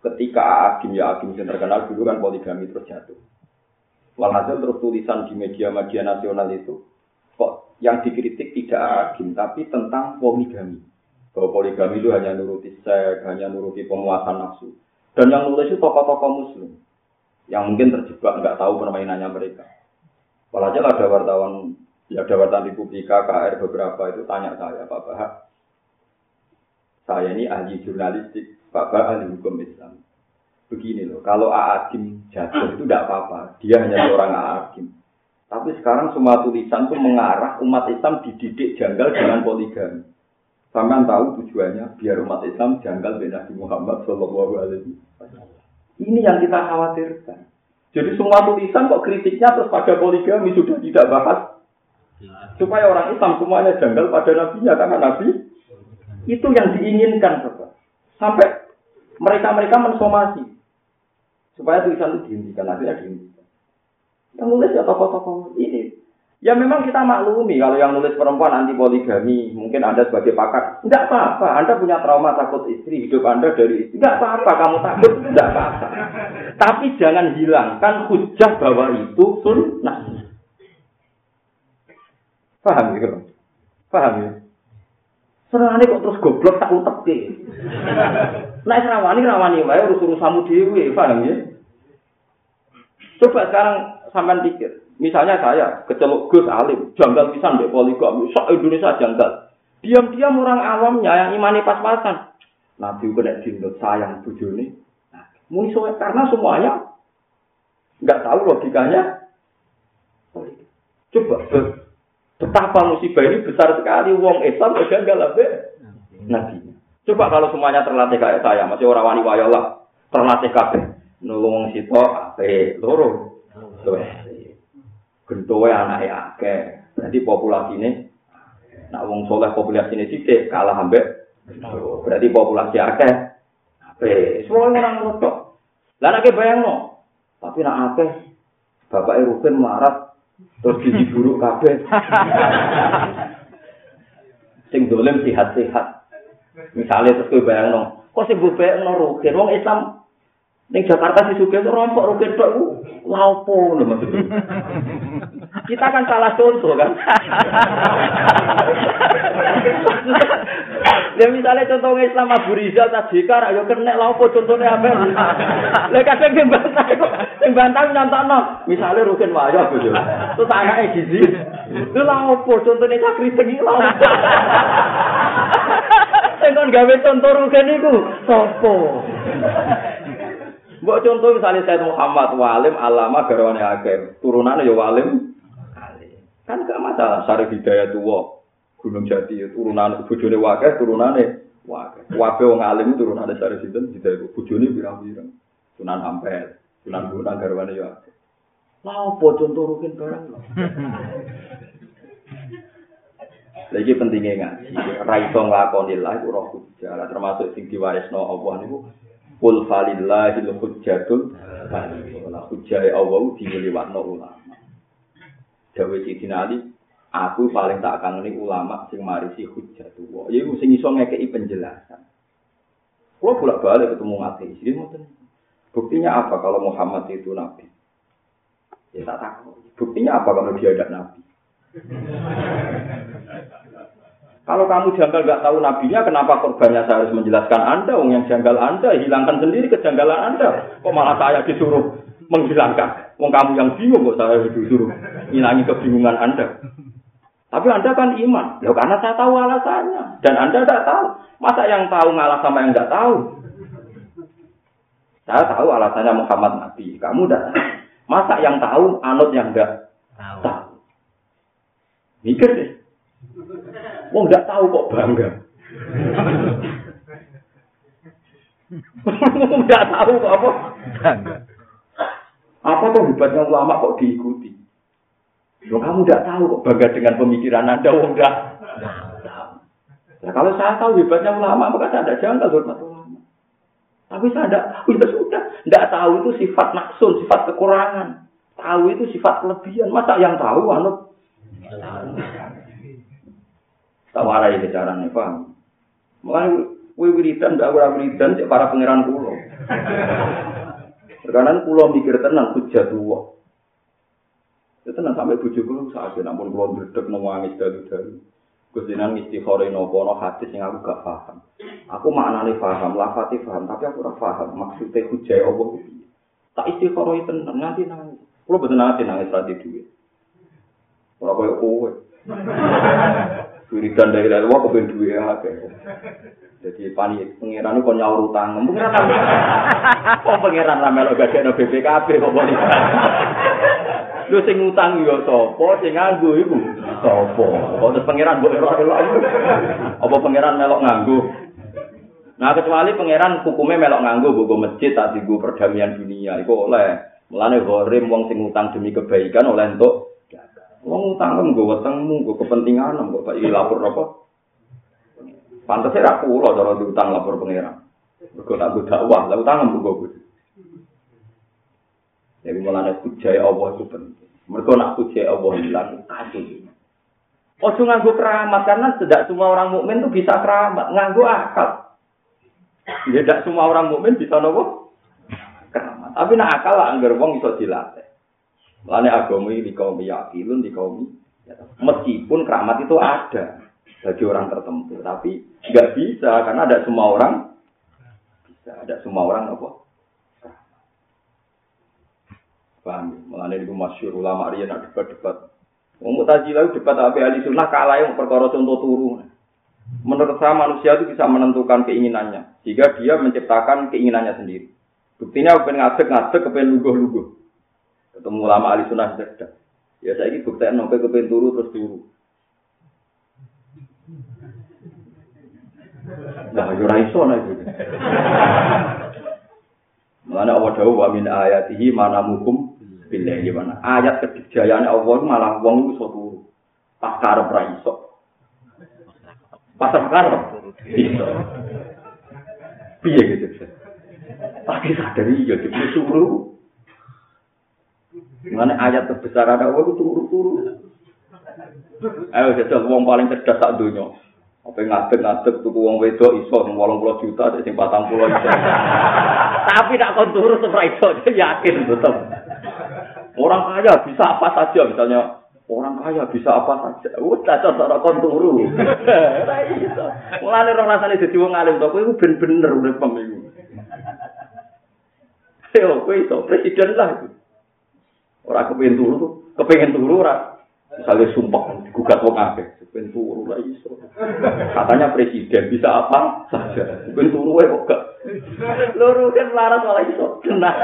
Ketika Agim ya Agim yang terkenal dulu kan poligami terus jatuh. Walhasil terus tulisan di media-media nasional itu, kok yang dikritik tidak Agim, tapi tentang poligami. Bahwa poligami itu hanya nuruti seks, hanya nuruti pemuasan nafsu. Dan yang nulis itu tokoh-tokoh muslim. Yang mungkin terjebak, nggak tahu permainannya mereka. Walhasil ada wartawan, ya ada wartawan Republika, KR beberapa itu tanya saya, Pak Bahak, saya ini ahli jurnalistik, bapak ahli hukum Islam. Begini loh, kalau Aadim jatuh itu tidak apa-apa, dia hanya seorang Aadim. Tapi sekarang semua tulisan itu mengarah umat Islam dididik janggal dengan poligami. Sampai tahu tujuannya biar umat Islam janggal dengan Nabi Muhammad Shallallahu Alaihi Ini yang kita khawatirkan. Jadi semua tulisan kok kritiknya terus pada poligami sudah tidak bahas supaya orang Islam semuanya janggal pada nabinya karena nabi itu yang diinginkan sampai mereka-mereka mensomasi supaya tulisan itu dihentikan akhirnya dihentikan. Yang nulis ya tokoh-tokoh. Ini ya memang kita maklumi kalau yang nulis perempuan anti poligami mungkin anda sebagai pakar tidak apa-apa. Anda punya trauma takut istri hidup anda dari istri. Tidak apa-apa kamu takut tidak apa-apa. Tapi jangan hilangkan hujah bahwa itu sunnah. Paham ya paham ya? Serane kok terus goblok tak utek Nek rawani rawani wae urus urusanmu dhewe, paham ya? Coba sekarang sampean pikir, misalnya saya keceluk Gus Alim, janggal pisan mbek poligami, sok Indonesia janggal. Diam-diam orang awamnya yang imani pas-pasan. Nabi kena dindut sayang bojone. Nah, muni karena semuanya nggak tahu logikanya. Coba betapa musibah ini besar sekali. Wong Islam janggal abe Nabi. Coba kalau semuanya terlatih kayak saya, masih orang wani wayo lah, terlatih kabeh. Nulung sito ape loro. Gentowe anake akeh. Berarti populasi ini nak wong soleh populasi ini sithik kalah ambek berarti populasi akeh. Ape semua orang ngono Lah nek bayangno, tapi nak akeh bapak Ruben marah terus gizi buruk kabeh. Sing dolen sehat-sehat. Misalnya terus gue bayang nong, kok sih gue bayang nong rugen, wong Islam Ning Jakarta si Sugih rompok rugen tok ku laupo lho maksudnya. Kita kan salah contoh kan. Ya misalnya contoh Islam Abu Rizal tadi kan ayo kena laupo contohnya apa? Lah kadang sing bantah kok sing bantah nyontokno. Misalnya rugen wayo bojo. Terus anake gizi. Lha laupo contohnya sakri tengi laupo. Sing kon gawe contoh rugen iku sapa? Mbok contoh misalnya saya Muhammad walim alama garwane akeh, turunane ya walim. Kan gak masalah sari hidayah tuwa. Gunung Jati turunan bojone wakeh turunane wakeh. Wabe wong alim turunane sari sinten hidayah bojone pirang-pirang. Sunan Ampel, Sunan Gunung garwane ya akeh. Lah opo contoh rukin barang Lagi pentingnya ngaji, raiso nglakoni lah itu roh hujjah, termasuk sing diwarisno Allah niku Kul falillahil hujjatul Wala hujjai Allah diliwatno ulama. Dawe Sidina Ali Aku paling tak kangen ulama sing marisi hujjatullah Ya sing iso ngekei penjelasan. Kalau bolak balik ketemu ateis Jadi Buktinya apa kalau Muhammad itu nabi? Ya tak tahu. Buktinya apa kalau dia ada nabi? Kalau kamu janggal nggak tahu nabinya, kenapa korbannya saya harus menjelaskan Anda? Wong yang janggal Anda, hilangkan sendiri kejanggalan Anda. Kok malah saya disuruh menghilangkan? Wong kamu yang bingung kok saya disuruh hilangi kebingungan Anda. Tapi Anda kan iman. Ya karena saya tahu alasannya. Dan Anda tidak tahu. Masa yang tahu ngalah sama yang nggak tahu? Saya tahu alasannya Muhammad Nabi. Kamu tidak tahu. Masa yang tahu anut yang nggak tahu. Mikir deh. Wong nggak tahu kok bangga. Nggak tahu kok apa? Bangga. Apa tuh hebatnya ulama kok diikuti? Loh kamu nggak tahu kok bangga dengan pemikiran anda, wong nggak tahu. Nah, kalau saya tahu hebatnya ulama, maka saya tidak janggal hormat ulama. Tapi saya tidak tahu, ya sudah. Tidak tahu itu sifat naksun, sifat kekurangan. Tahu itu sifat kelebihan. Masa yang tahu, anut? Tak warai nih paham. Mulai kue wiridan, gak ora wiridan, cek para pangeran pulau. Sekarang pulau mikir tenang, hujat tua. Ya tenang sampai bujuk kulo saat namun pulau berdek nangis dalu-dalu. Kusinan istikhore nopo no hadis yang aku gak paham. Aku maknane paham, lafati paham, tapi aku ora paham maksudnya hujai Allah itu. Tak istikhore tenang, nanti nangis. Kulo betul nanti nangis rati duit. Ora koyo kowe. Wiridan dari Allah kepen duwe akeh. Jadi pani pangeran kok nyaur utang. Pangeran kok pangeran ra melok gagekno BPKB kok boleh. Lu sing utang yo sapa, sing nganggo iku sapa? Kok pangeran mbok ora Apa pangeran melok nganggo? Nah kecuali pangeran hukumnya melok nganggo bogo masjid tak digo perdamaian dunia iku oleh. Mulane gharim wong sing utang demi kebaikan oleh entuk Wong utang kan gue wetengmu, gue kepentingan, gue pak lapor apa? Pantasnya ra kula cara diutang lapor pangeran. Mergo tak gue dakwah, lah utang gue gue. Jadi mulane pujai Allah itu penting. Mergo nak pujai Allah hilang kasus. Ojo nganggo keramat karena tidak semua orang mukmin tuh bisa keramat, nganggo akal. Ya tidak semua orang mukmin bisa nopo keramat. Tapi nak akal lah anggar wong iso dilatih. Lane agama ini kaum yakilun di kaum meskipun keramat itu ada bagi orang tertentu, tapi nggak bisa karena ada semua orang bisa, ada semua orang apa? Paham? Mulane itu masyur ulama dia nak debat-debat. Mu'tazilah debat apa ahli sunnah kalah yang perkara contoh turu. Menurut saya manusia itu bisa menentukan keinginannya, jika dia menciptakan keinginannya sendiri. Buktinya kepengen ngadeg ngadeg, kepengen luguh-luguh. Ketemu ulama ahli sunnah cerdas. Ya saya ini bukti nopo kepen turu terus turu. Nah, iso nek iki. Mana Allah dawuh wa min ayatihi mana mukum billahi mana ayat kejayaan Allah malah wong iso turu. Pas karep ra iso. Pas karep iso. Piye gitu. Pakai sadari ya disuruh Mana ayat terbesar ada Allah itu turu-turu. Ayo jajal wong paling cerdas tak dunia. Apa ngadeg-ngadeg tuku wong wedok iso 80 juta sing 40 iso. Tapi tak kon turu ora iso yakin betul. Orang kaya bisa apa saja misalnya orang kaya bisa apa saja. Udah cocok kon turu. Ora iso. Mulane ora rasane dadi wong alim to kowe ben-bener urip pemilu. Yo kowe iso presiden lah itu. Ora kepengen turu, kepengen turu ora. Misalnya sumpah gugat wong akeh, kepengen turu lah iso. Katanya presiden bisa apa saja. Kepengen turu wae kok gak. Loro kan laras malah iso. Nah.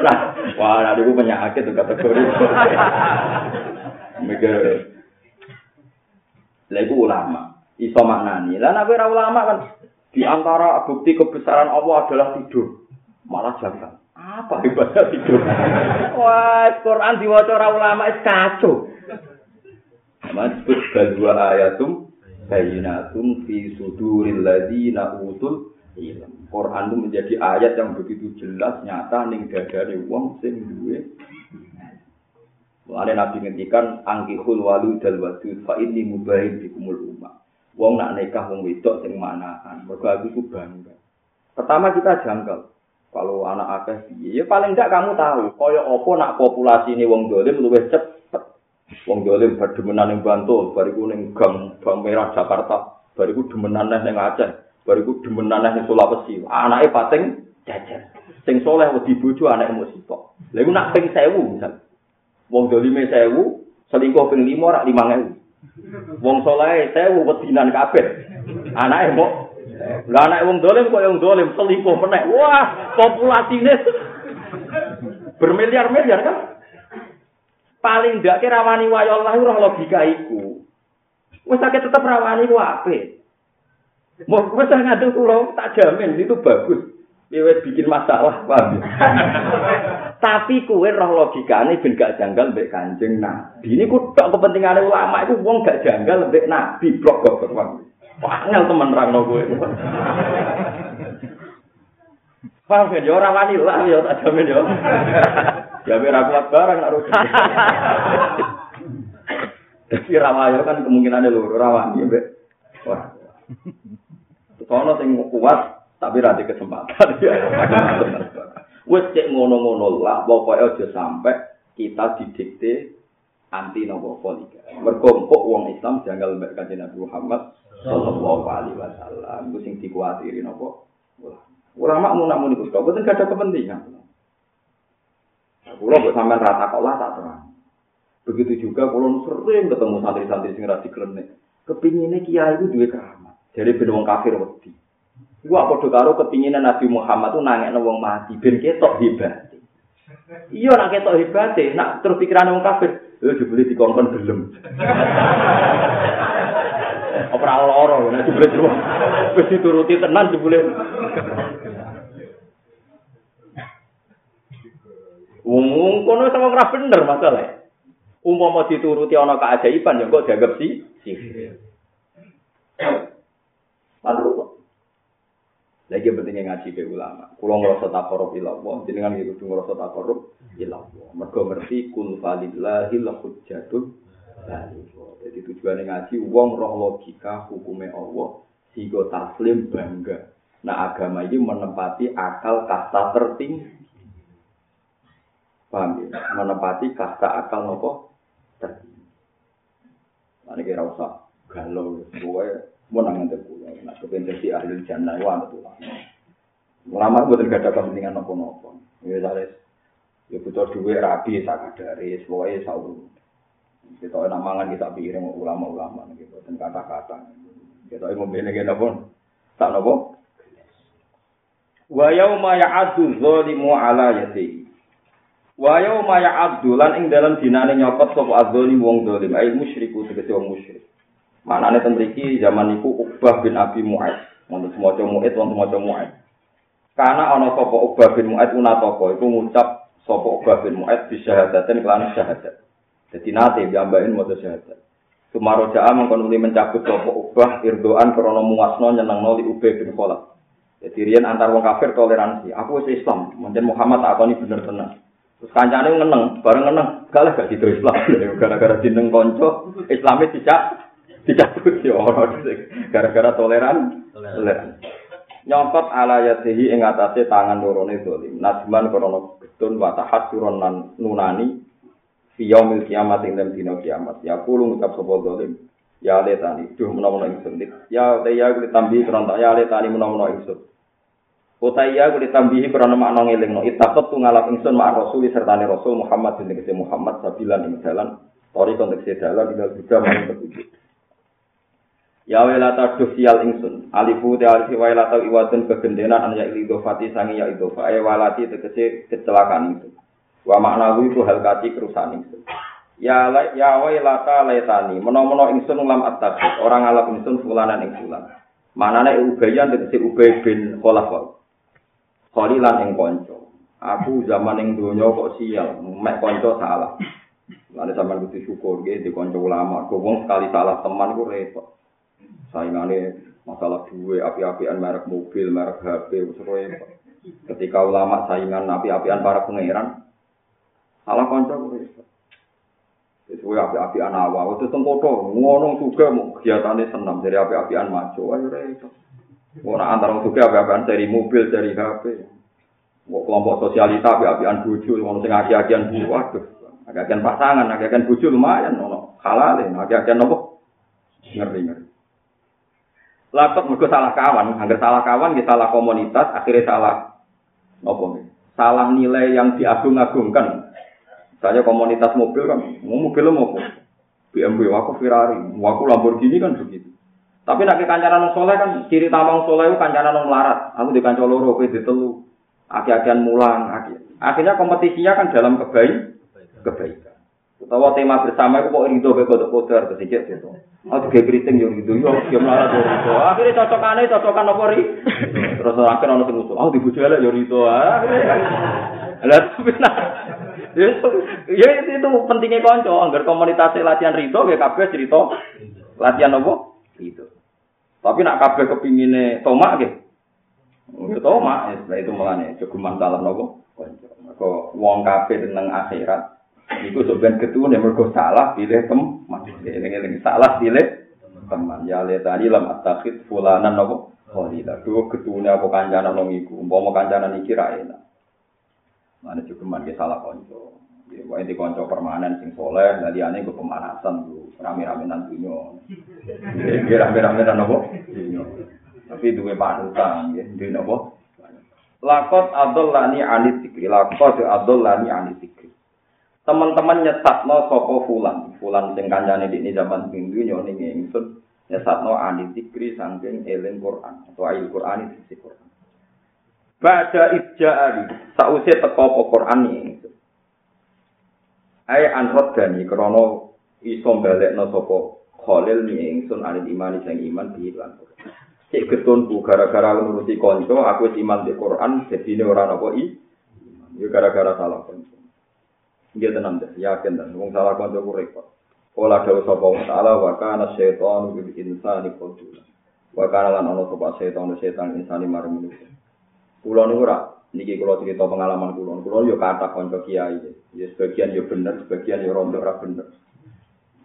Nah, wah ada gue penyakit tuh kategori. Mikir. Lego ulama, iso maknani. Lah nek ora ulama kan di antara bukti kebesaran Allah adalah tidur. Malah jangan. Apa hebatnya tidur? Wah, Quran diwaca ora ulama es kacau. Mas bal ayatum bayinatum fi suduril ladzina utul ilm. Quran itu menjadi ayat yang begitu jelas nyata ning dadane wong sing duwe Mulane Nabi ngendikan angkihul walu dal wadud fa inni mubahin bikumul ummah. Wong nak nikah wong wedok sing manahan. Mergo aku bangga. Pertama kita janggal. Kalau anak akeh piye? Ya paling enggak kamu tahu, kaya apa nak populasi ini wong dolim luwih cepet. Wong dolim berdemenan ning Bantul, bariku ning Gang Bang Merah Jakarta, bariku demenan ning Aceh, bariku demenan ning Sulawesi. Anake pating jajar. Sing soleh wedi bojo anake musibah. Lha iku nak ping 1000 misal. Wong dolime 1000, selingkuh ping 5 rak 5000. Wong soleh 1000 wedinan kabeh. Anake mau Lah anak wong dolim kok yang dolim selingkuh meneh. Wah, populasine bermiliar-miliar kan? Paling ndak kira rawani wayo Allah ora logika iku. Wis sakit tetep rawani ku apik. Mau wis ngadu kula tak jamin itu bagus. Wis bikin masalah, paham Tapi kue roh logikane ben gak janggal mbek Kanjeng Nabi. Ini tok kepentingane ulama iku wong gak janggal mbek Nabi blok kok Wangel teman rangno kowe. Paham kan, ya orang wani lah, ya tak jamin ya. Ya biar aku kuat barang, rugi. Jadi rawayo kan kemungkinannya lho, rawani ya, Mbak. Wah. Soalnya sing kuat, tapi rada kesempatan. Wes cek ngono-ngono lah, pokoknya aja sampai kita didikte anti nopo poliga. Mergompok wong Islam jangan lembek kanjeng Nabi Muhammad sallallahu alaihi wasallam ku sing dikuatiri napa ulama mun namun iku kok boten ada kepentingan kula kok sampean rata kok lah tak terang Begitu juga kalau sering ketemu santri-santri sing ra diklenek. Kepingine kiai itu duwe keramat. Jadi ben wong kafir wedi. Iku apa padha karo kepingine Nabi Muhammad tuh nangekno wong mati ben ketok hebat. Iya nak ketok hebat, nak terus pikiran wong kafir, lho jebule dikongkon gelem. Apa ora lara, nek jebule wis dituruti tenan jebule. Wong kono sama ora bener masalah. Umpama dituruti ana keajaiban ya kok dianggap si. Lalu lagi pentingnya ngaji ke ulama. Kulo ngerasa takorup ilallah, jenengan gitu tuh ngerasa takorup ilallah. Mereka ngerti kun falillahi lahujjatul Jadi tujuannya ngaji, uang roh logika hukumnya Allah, sigo taslim bangga. Nah agama ini menempati akal kasta tertinggi. Paham ya? Menepati kasta akal nopo tertinggi. Nah, ini kira usah galau, pokoknya mau nangan terkulah. Nah, kepentingan si ahli jannah, wah, betul. Lama gue tidak ada kepentingan nopo-nopo. Ya, saya ya butuh duit rapi, saya kadari, pokoknya saya Kita enak mangan kita pikirin ulama-ulama gitu, dan kata-kata. Kita mau beli kita pun tak nopo. Wa yauma ya'addu zalimu ala yatihi Wa yauma ya'abdulan ing dalam dinane nyokot sapa adzoni wong dolim ai musyriku tegese wong musyrik. Manane ten mriki zaman niku Uqbah bin Abi Mu'ad, wonten semaca Mu'ad wonten semaca Mu'ad. Karena ana sapa Uqbah bin Mu'ad unatoko iku ngucap sapa Uqbah bin Mu'ad bi syahadatin kelan syahadat. Dadi nate diambahin maca syahadat. Sumaro ja'a mengkon uli mencabut sapa Uqbah irdoan krana muasno nyenengno li Ubay bin Khalaf. Jadi riyen antar wong kafir toleransi. Aku wis Islam, mungkin Muhammad takoni bener tenan. Terus kancane ngeneng, bareng ngeneng, kalah gak gitu Islam. Gara-gara jeneng konco, Islamnya tidak tidak ya orang gara-gara toleran, toleran. Nyongkot ala yatihi ing atase tangan lorone dolim. Nasman krono getun wa tahassuron nan nunani fi yaumil kiamat ing dalem dina kiamat. Ya kulo ngucap sapa dolim. Ya letani, duh menawa ingsun. Ya te ya kuwi tambi krono ya letani menawa ingsun. Utaya kuwi ditambihi krana makna ngelingno itaqat tu ngalap ingsun mak rasul sertane rasul Muhammad Nabi Muhammad sabilan ing dalan tori konteks dalan tinggal juga maring petunjuk. Ya welata sial ingsun alifu te alifi welata iwatun kegendenan an ya idofati sangi ya idofa ay walati tegese kecelakaan ingsun. Wa makna itu hal kati kerusakan ingsun. Ya ya welata letani menawa ingsun lam at orang ngalap ingsun fulanan ing fulan. Manane ubayan tegese ubay bin Khalaf Khalilan ing konco. Aku zaman ing donya kok sial, mek konco salah. Lalu sampean kudu syukur nggih di konco ulama. Kok wong sekali salah teman ku repot. Saingane masalah duwe api-apian merek mobil, merek HP wis repot. Ketika ulama saingan api-apian para pangeran, salah konco ku repot. Wis kuwi api-apian awal, wis tengkoto, ngono juga mau kegiatannya senam dari api-apian maco, ayo repot. Ora antara wong suka apa-apaan dari mobil, dari HP. Kok kelompok sosialita api-apian bojo, ono sing aki-akian bu, waduh. Aki-akian pasangan, aki-akian bojo lumayan ono halal, aki-akian nopo? Ngeri-ngeri. Lapet mergo salah kawan, hampir salah kawan, kita salah komunitas, akhirnya salah nopo Salah nilai yang diagung-agungkan. Saya komunitas mobil kan, mau mobil mau BMW, aku Ferrari, aku Lamborghini kan begitu. Tapi nak kancanan soleh kan ciri tamang soleh itu kancanan melarat. Aku di kanca loro, kowe ditelu. Aki-akian mulang. Aki. Akhirnya kompetisinya kan dalam kebaik, kebaikan. Utawa tema bersama itu kok rindu be kodok kodar kesikit gitu. Oh tiga keriting yo rindu yo dia melarat yo rindu. Akhirnya cocokannya cocokan apa ri? Terus akhirnya orang usul. Oh dibujuk elek yo rindu. Lah tapi nah Ya itu, pentingnya konco, agar komunitas latihan rito, ya kabeh cerita latihan apa? Itu. Tapi nak kabeh kepingine tomak nggih. Ya tomak, ya setelah itu melane jogeman salah nopo. Kok wong kabeh tentang akhirat iku sebenarnya ketune mergo salah pilih teman. Eling-eling salah pilih teman. Ya le tadi lam atakhid fulanan nopo. Oh tidak, tuh ketune apa kancanan nang iku. Umpama kancanan iki ra enak. Mana jogeman ge salah konco. Wah ini konco permanen sing soleh, dari ane gue pemanasan tuh rame-rame nantinya. Ini rame-rame dan nopo. Tapi dua panutan, ya, di nopo. Lakot adol lani anit tikri, lakot adol lani anit tikri. teman-teman nyesatno sapa fulan, fulan sing kancane di zaman minggu nyoni ingsun nyesatno ani zikri saking eling Quran atau ayat Quran itu Quran. Baca ija'ali, sause teko apa Quran ingsun. Ai anrot gani krana iso balekno sapa Khalil ni ingsun alil iman sing iman di lan Cek ketunku gara-gara ngurusi konco, aku iman di Quran, jadi ini orang apa i? Ya gara-gara salah konco. Dia tenang deh, yakin dan wong salah konco ku repot. Kala dawu sapa wa ta'ala wa kana syaitanu bil insani qadula. Wa kana lan ana sapa setan setan insani marang manusia. Kula niku ora niki kula cerita pengalaman kula. Kula yo kata konco kiai. Ya sebagian yo bener, sebagian yo rondo ora bener.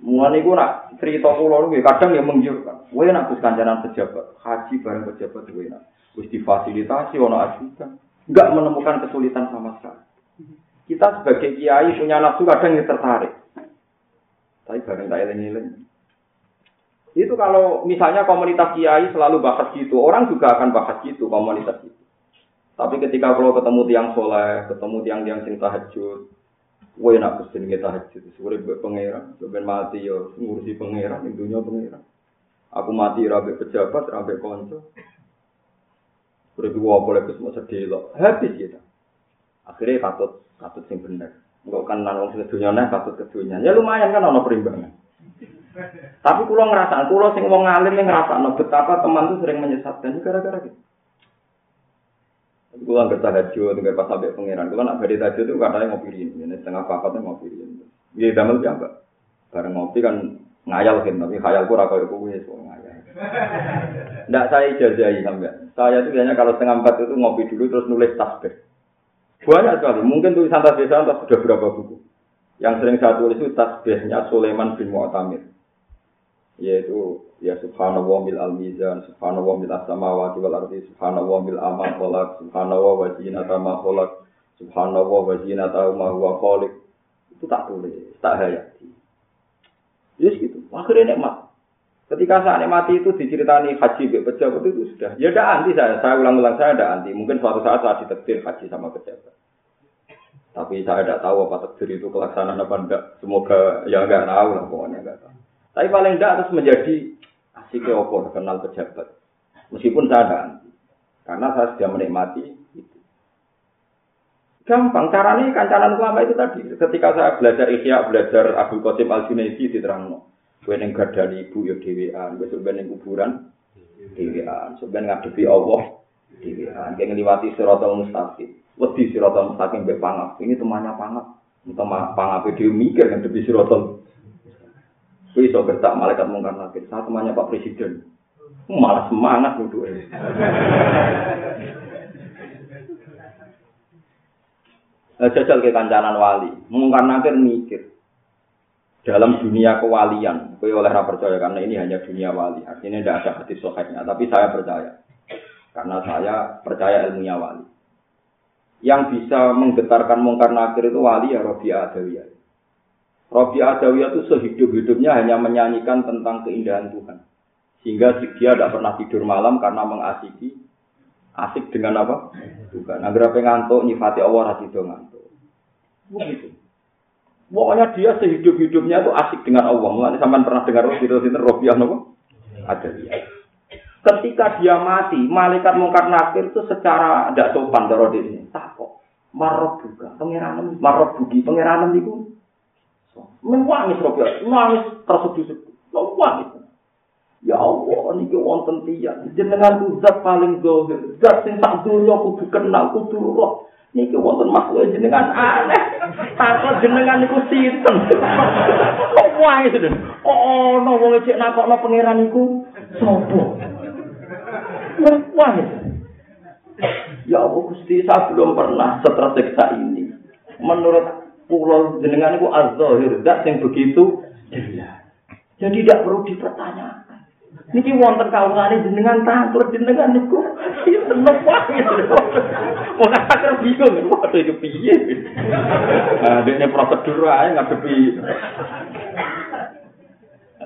Mulane iku nak cerita kula niku kadang ya menggiurkan. Kowe nak Gus kancanan pejabat, haji bareng pejabat kowe nak. Wis difasilitasi ono ajudan, enggak menemukan kesulitan sama sekali. Kita sebagai kiai punya nafsu kadang yang tertarik. Tapi bareng tak eling-eling. Itu kalau misalnya komunitas kiai selalu bahas gitu, orang juga akan bahas gitu komunitas itu. Tapi ketika kalau ketemu tiang soleh, ketemu tiang-tiang sing tahajud, Woi nak pesen kita tahajud, sore buat pangeran, sebenarnya mati yo ngurusi pangeran, dunia pangeran. Aku mati rabe pejabat, rabe konco. Sore dua boleh semua sedih loh, habis kita. Akhirnya katut, katut sing bener. Enggak kan nanong sing dunia nih, katut ke. Ya lumayan kan ono perimbangan. Tapi kulo ngerasa, kulo sing mau ngalim yang ngerasa, betapa teman tuh sering menyesatkan gara-gara gitu. Kulo nggak tahajud, nggak pas sampai pangeran. Kulo nak beri tahajud itu katanya ngopi ini, ini setengah pakatnya ngopi ini. Iya, damel jamba. Bareng ngopi kan ngayal kan, tapi khayalku rako itu gue so ngayal. Nggak saya ijazahi sampai. Saya itu biasanya kalau setengah empat itu ngopi dulu terus nulis tasbih. Banyak sekali. Mungkin tulisan tasbih saya sudah berapa buku. Yang sering saya tulis itu tasbihnya Sulaiman bin Mu'tamir. Yaitu ya subhanallah bil al mizan subhanallah bil as-samawati wal ardi subhanallah bil amal khalaq subhanallah wa zinata ma khalaq subhanallah wa zinata ma huwa itu tak tulis tak hayati. Yes gitu akhirnya nikmat. Ketika saya nikmati itu diceritani haji be pejabat itu sudah. Ya ada anti saya. Saya ulang-ulang saya ada anti. Mungkin suatu saat saya ditekdir haji sama pejabat. Tapi saya tidak tahu apa takdir itu kelaksanaan apa enggak semoga ya enggak tahu lah pokoknya enggak tahu tapi paling enggak harus menjadi asik opo kenal pejabat. Meskipun saya ada. Karena saya sudah menikmati itu. Gampang, caranya kancanan ulama itu tadi. Ketika saya belajar Ihya, belajar Abu Qasim Al-Junaidi di Terangno. Yang dari ibu ya dewean, gue sebenarnya kuburan dewean, sebenarnya ngadepi Allah dewean, kayak ngeliwati siratal mustaqim. Wedi siratal mustaqim be pangap. Ini temannya pangap. Teman pangap dia mikir ngadepi siratal Gue iso bertak malaikat mungkar nakir. Saya temannya Pak Presiden. Malah semangat nuduh. Nah, jajal ke kancanan wali. Mungkar nakir mikir. Dalam dunia kewalian. Gue oleh percaya karena ini hanya dunia wali. Artinya tidak ada hati soheknya. Tapi saya percaya. Karena saya percaya ilmunya wali. Yang bisa menggetarkan mungkar nakir itu wali ya Robi Adawiyah. Robi Adawiyah itu sehidup-hidupnya hanya menyanyikan tentang keindahan Tuhan. Sehingga dia tidak pernah tidur malam karena mengasiki asik dengan apa? Tuhan. Agar apa ngantuk, nyifati Allah hati itu ngantuk. Begitu. Pokoknya dia sehidup-hidupnya itu asik dengan Allah. Mulai sampai pernah dengar itu Robi Adawiyah. Ketika dia mati, malaikat mungkar nakir itu secara tidak sopan darah ini. Tak kok. Marok juga. Pengiranan, marok bugi. Itu Nangis Robi, nangis tersedih-sedih. Nangis. Ya Allah, niki wonten tiyang jenengan zat paling zahir, zat sing sak donya kudu kenal, kudu roh. Niki wonten makhluk jenengan aneh. Takut jenengan niku sinten? Kok wae sedhen. Kok ana wong cek nakokno pangeran niku sapa? Wah. Ya Allah Gusti, saya belum pernah setersiksa ini. Menurut pulau jenengan itu az-zahir, zat yang begitu. Jadi tidak perlu dipertanyakan. Niki wonten kawulane jenengan tangklet jenengan niku sinten wae. Wong akeh bingung waduh iki piye. Nah, dene prosedur ae ngadepi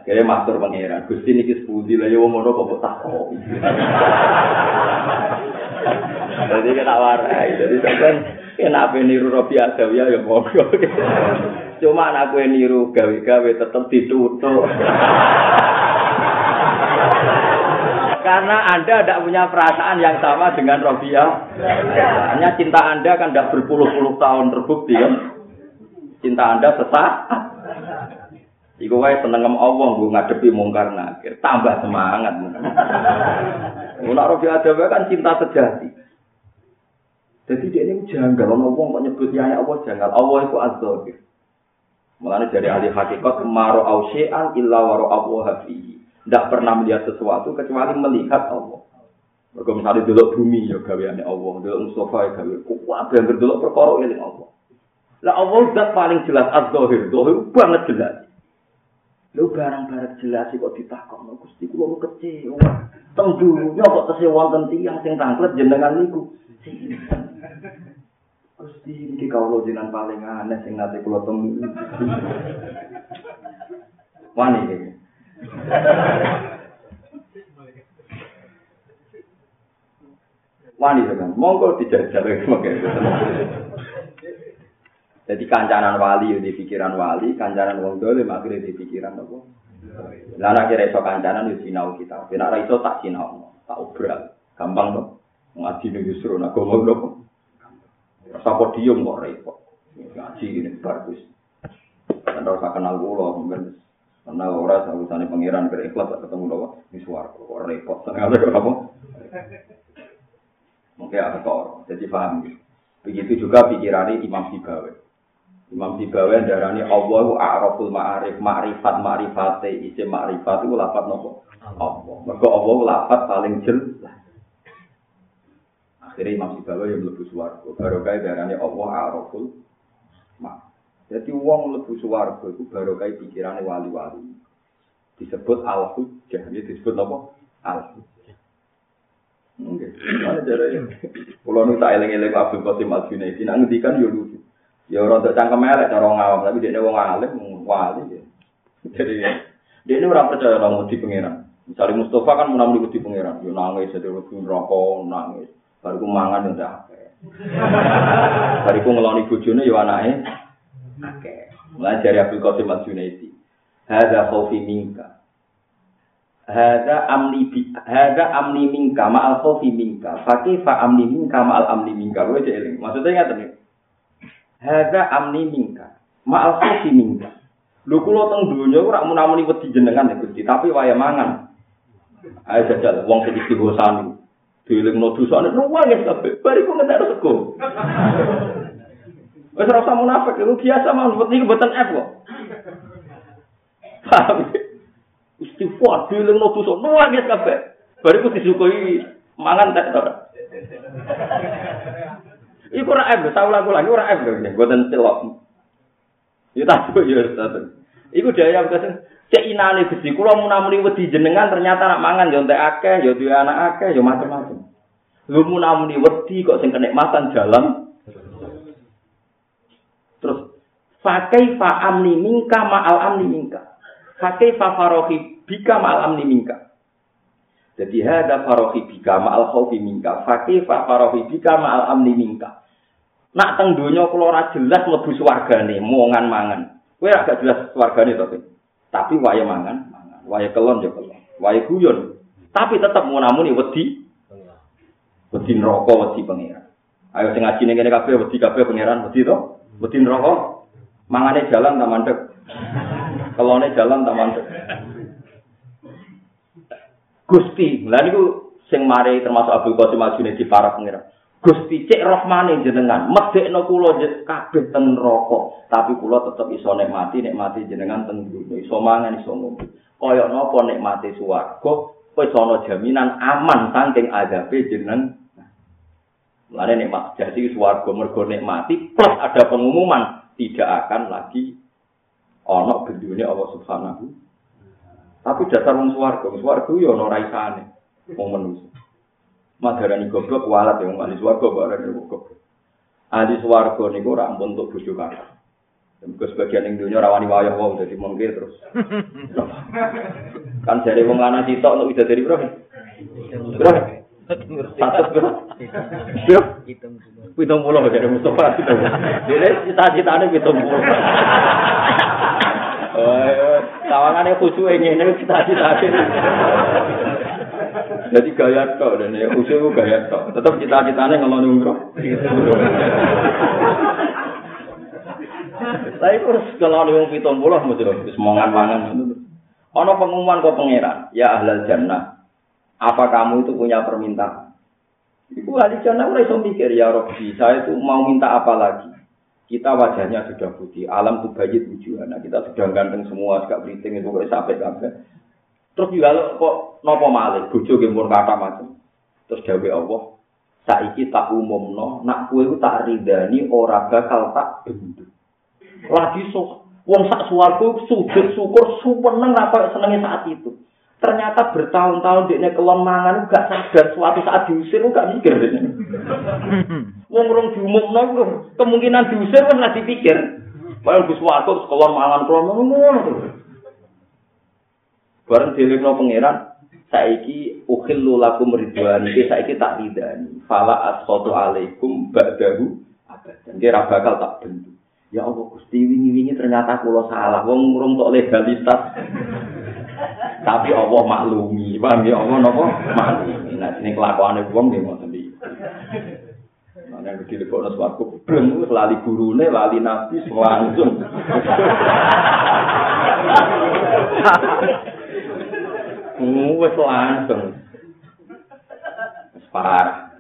Akhirnya matur pangeran, Gusti niki sepundi lah ya wong ngono kok takok. Jadi kita warai, jadi sampean Enak niru Robi Adawiyah ya monggo. Cuma anak gue niru gawe-gawe tetep ditutup. Karena Anda tidak punya perasaan yang sama dengan Robiah. Hanya cinta Anda kan tidak berpuluh-puluh tahun terbukti ya. Cinta Anda sesak. Iku wae seneng Allah gue ngadepi mungkar nakir, tambah semangat. Robiah ada kan cinta sejati. Jadi dia ini janggal, orang ngomong kok nyebut ya Allah janggal. Allah itu az-zahir. Mulanya dari ahli hakikat, maro ausyi'an illa waro Allah hafihi. Tidak pernah melihat sesuatu kecuali melihat Allah. Mereka misalnya dulu bumi ya gaweane Allah, dulu Mustafa ya gawe. Kuat yang berdulu perkara ini Allah. Lah Allah zat paling jelas az-zahir, zahir banget jelas. Lu barang-barang jelas kok ditakokno Gusti kula kecewa. Teng dunya kok tesih wonten tiyang sing tanglet jenengan niku. Gusti iki kawula jenengan paling aneh sing nate kula temu. Wani iki. Wani kan, monggo dijajal sebagai Jadi kancanan wali di pikiran wali, kancanan wong dolim akhirnya di pikiran apa? Lana kira iso kancanan di sinau kita. Kena iso tak sinau, tak obral. Gampang tuh. Ngaji nih justru nak ngomong dong. Sapa diem kok repot. Ngaji ini bagus. Dan rasa kenal gula, mungkin kenal ora sausane pangeran berikhlas ketemu loh. Ini suara kok repot. Sengaja apa? Mungkin aktor. Jadi paham. Begitu juga pikirannya Imam Sibawi. Imam Sibawi darani Allah a'raful ma'arif ma'rifat ma'rifate isim ma'rifat itu lapat nopo Allah. Mergo Allah lapat paling jelas. Akhirnya Imam Sibawi yang mlebu swarga. Barokah darani Allah a'raful ma. Jadi wong mlebu swarga itu barokah pikirane wali-wali. Disebut al-hujjah, disebut apa? Al-hujjah. Oke, mana cara Kalau nu tak eleng-eleng Abdul Qasim Al Junaidi, nak ngendikan yo lucu. Ya ora untuk cangkem elek cara ngawam, tapi dia wong alim, wali. Jadi dia ini orang percaya orang di pangeran. Misalnya Mustafa kan menang di pangeran, dia nangis, jadi lebih rokok, nangis. Baru ku mangan yang dah. Baru ku ngeloni bujune, ya anaknya. Oke. Mulai dari Abdul Qasim Al Junaidi. Hada khawfi minka. Hada amni bi hada amni minka ma al khawfi minka. Fakih fa amni minka ma al amni minka. Gue jeling. Maksudnya nggak nih. Hada amni mingka. Ma'al khawfi mingka. Lho kula teng donya ora munamuni wedi jenengan ya Gusti, tapi waya mangan. Ayo jajal wong sing istighosani. Dilingno dosane nuwang ya kabeh. Bariku ngentek sego. Wes ora usah munafik, lu biasa mah wedi mboten F kok. Istighfar dilingno dosa nuwang ya kabeh. Bariku disukui mangan tak ora. Iku ora F, tau lagu lagi ora F lho, mboten celok. Ya tak ya tak. Iku daya kesen cek inane Gusti kula munamuni wedi jenengan ternyata nak mangan ya entek akeh, ya duwe anak akeh, ya macam-macam. Lu munamuni wedi kok sing kenikmatan jalan. Terus Fakai fa amni mingka ma'al amni mingka. Fakai fa farohi bika ma'al amni mingka. Jadi hada farohi bika ma'al khawfi mingka. Fakai fa farohi bika ma'al amni mingka. Nak teng donya kula ora jelas mlebu swargane, mongan mangan. Kowe agak jelas swargane to, Tapi wae mangan, mangan. Wae kelon ya kelon. Wae guyon. Tapi tetep munamuni wedi. Wedi neraka, wedi pangeran. Ayo sing ngaji ning kene kabeh wedi kabeh pangeran, wedi to? Wedi neraka. Mangane jalan ta mandek. Kelone jalan ta mandek. Gusti, lha niku sing mari termasuk Abdul Qasim Al-Junaidi para pangeran. Gusti cek rahmane jenengan, medekno kula kabeh ten neraka, tapi kula tetep iso nikmati nikmati jenengan ten dunya, iso mangan iso ngombe. Kaya napa nikmati swarga, iso ana jaminan aman saking adabe jeneng. Mulane nikmat jadi swarga mergo nikmati plus ada pengumuman tidak akan lagi ana bendune Allah Subhanahu. Tapi dasar wong swarga, swarga yo ana raisane wong manusa. Madarani goblok walat yang ahli swarga barang goblok. Ahli swarga niku ora ampun untuk bojo kakak. Mergo sebagian ning dunya rawani wayah wong dadi mengke terus. kan jare wong lanang sitok untuk widadari bro. Bro. Satu Yo. Pitung puluh dari Mustafa. Jadi cita-citanya pitung puluh. Tawangannya khusyuk ini, ini cita-citanya. Jadi gaya tok dan ya khusyuk gaya tok. Tetap cita-citanya ngeloni umroh. Tapi terus kalau ada yang pitung puluh, mesti semangat-mangan. Ono pengumuman kok pangeran, ya ahlal jannah. Apa kamu itu punya permintaan? Ibu ahli jannah mulai mikir ya Robbi, saya itu mau minta apa lagi? Kita wajahnya sudah putih, alam tuh bayi tujuan. Nah, kita sudah ganteng semua, gak beriting itu sampai sampai. Terus juga kok nopo malik, bujuk gempur kata macam. Terus dawe Allah, saiki tak umum no, nak itu tak ridani ora bakal tak bentuk. Lagi so, wong sak suwargo sujud syukur suweneng apa senengnya saat itu. Ternyata bertahun-tahun dia kelon mangan gak sadar suatu saat diusir gak mikir. Wong rong diumumno kemungkinan diusir kan lagi pikir. Padahal Gus Wato kelon mangan kelon ngono. Bareng dilekno pangeran saiki ukhillu lakum ridwan iki saiki tak ridani. Fala asqatu alaikum ba'dahu abadan. Dia bakal tak bentuk. Ya Allah Gusti wingi-wingi ternyata kula salah. Wong urung tok legalitas. Tapi Allah maklumi, paham ya Allah napa? Maklumi. Nah, sini kelakuane wong nggih ngoten iki. Nah, yang gede kok nang swarga, breng lali gurune, lali nabi langsung. Wes langsung. Parah.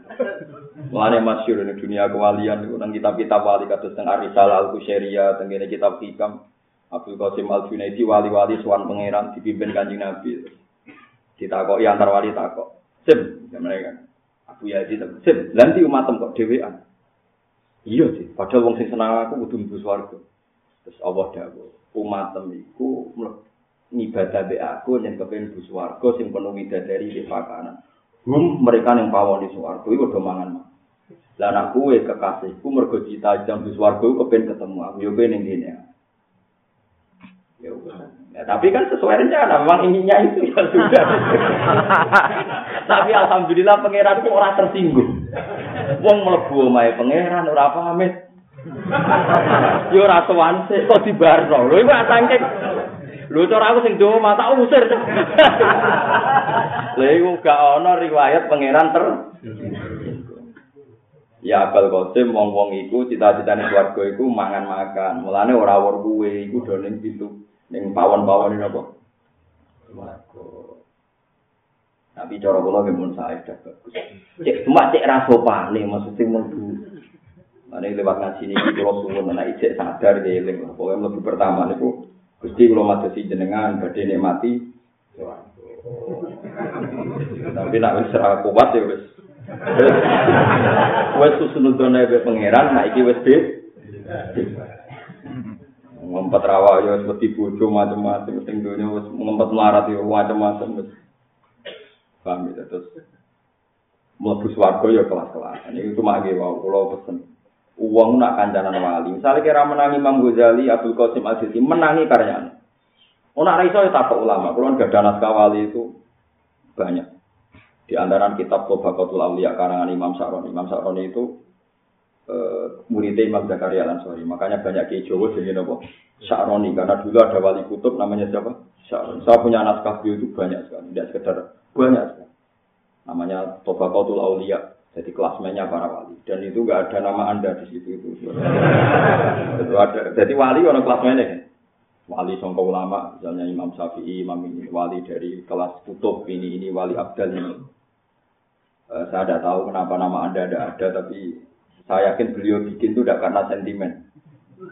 Mulane masyhur ning dunia kewalian niku nang kitab-kitab wali kados teng Arisalah Al-Kusyairiyah, teng kitab Hikam, Abdul Qasim Al Junaidi wali-wali suwan pangeran dipimpin kanjeng Nabi. Ditakoki antar wali takok. Sim, ya mereka. Abu Yazid sim, nanti umatem kok dhewean. Iya sih, padahal wong sing senang aku kudu mlebu swarga. Terus Allah dawuh, umatem iku ngibadah be aku yang kepen mlebu swarga sing penuh widadari di pakanan. Hum mereka yang pawon di swarga iku do mangan. Lah anak kuwe kekasihku mergo cita jam di swarga kepen ketemu aku yo ben ning kene. Ya, ya, tapi kan sesuai rencana, memang inginnya itu ya sudah. tapi alhamdulillah pangeran itu orang tersinggung. Wong mlebu omahe pangeran ora pamit. Yo ora sowan sik kok dibarno. Lho iku atangke. Lho cara aku sing doa mata usir. Lha iku gak ana riwayat pangeran ter Ya abal kosim wong-wong iku cita-citane keluarga iku mangan-makan. Mulane ora wor kuwe iku do ning pintu ning pawon-pawon ini apa? Swarga. Tapi cara kula nggih mun sae bagus. Cek cuma cek ra sopane maksudnya mlebu. Mane lewat ngaji niki kula suwun ana ijek sadar nggih eling. Pokoke mlebu pertama niku Gusti kula madosi jenengan badhe nikmati Tapi nak wis ra kuat ya wis. Wes susunudone pangeran, nah iki wis ngempet rawa ya wis bojo macam-macam sing dunya wis ngempet melarat ya macam-macam wis. Paham ya terus mlebu swarga ya kelas-kelas ini cuma nggih wae kula pesen uang nak kancanan wali misalnya kira menangi Imam Ghazali Abdul Qasim Al Sisi menangi karyanya Oh, nak raiso ya takut ulama. Kalau nggak ada naskah wali itu banyak. Di antara kitab Tobaqatul Auliya karangan Imam Sa'roni. Imam Sa'roni itu uh, muridnya Imam Zakaria Lansori. Makanya banyak kiai Jawa jadi nopo Syaroni karena dulu ada wali kutub namanya siapa? Syaroni. Saya punya naskah itu banyak sekali, tidak sekedar banyak sekali. Namanya Tobaqatul Aulia. Jadi kelasmennya para wali dan itu enggak ada nama anda di situ itu. Jadi wali orang kelasmennya kan. Wali songko ulama, misalnya Imam Syafi'i, Imam ini, wali dari kelas kutub ini, ini wali Abdal ini. Uh, saya tidak tahu kenapa nama anda ada ada, tapi saya yakin beliau bikin itu tidak karena sentimen.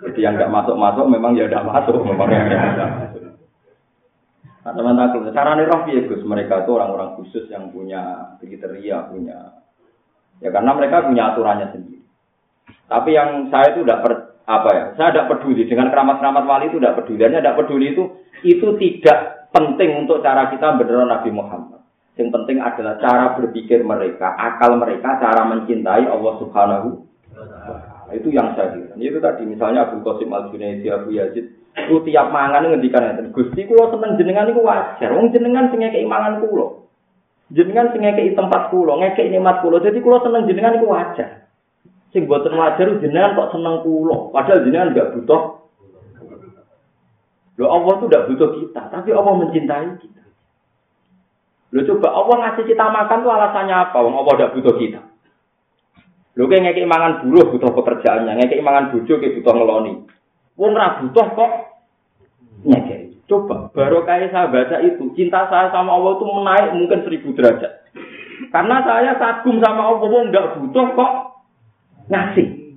Jadi yang tidak masuk-masuk memang ya tidak masuk, memang yang tidak masuk. Nah, teman-teman, cara nih ya Gus, mereka itu orang-orang khusus yang punya kriteria, punya ya karena mereka punya aturannya sendiri. Tapi yang saya itu tidak per, apa ya, saya tidak peduli dengan keramat-keramat wali itu tidak peduli. Hanya tidak peduli itu itu tidak penting untuk cara kita benar Nabi Muhammad. Yang penting adalah cara berpikir mereka, akal mereka, cara mencintai Allah Subhanahu Nah, itu yang saya kira. Itu tadi misalnya Abu Qasim Al Junaidi Abu Yazid itu tiap mangan ngendikan ngeten. Gusti kula seneng jenengan niku wajar. Wong jenengan sing ngekeki mangan kula. Jenengan sing ngekeki tempat kula, ngekeki nikmat kula. Jadi kula seneng jenengan iku wajar. Sing boten wajar jenengan kok seneng kula, padahal jenengan enggak butuh. Loh Allah tuh enggak butuh kita, tapi Allah mencintai kita. Loh coba Allah ngasih kita makan tuh alasannya apa? Wong Allah enggak butuh kita. Lho kayak ngekek mangan buruh butuh pekerjaannya, ngekek mangan bojo kayak butuh ngeloni. Wong ora butuh kok ngekek. Coba baru kayak saya baca itu, cinta saya sama Allah itu menaik mungkin seribu derajat. Karena saya kagum sama Allah, nggak butuh kok ngasih.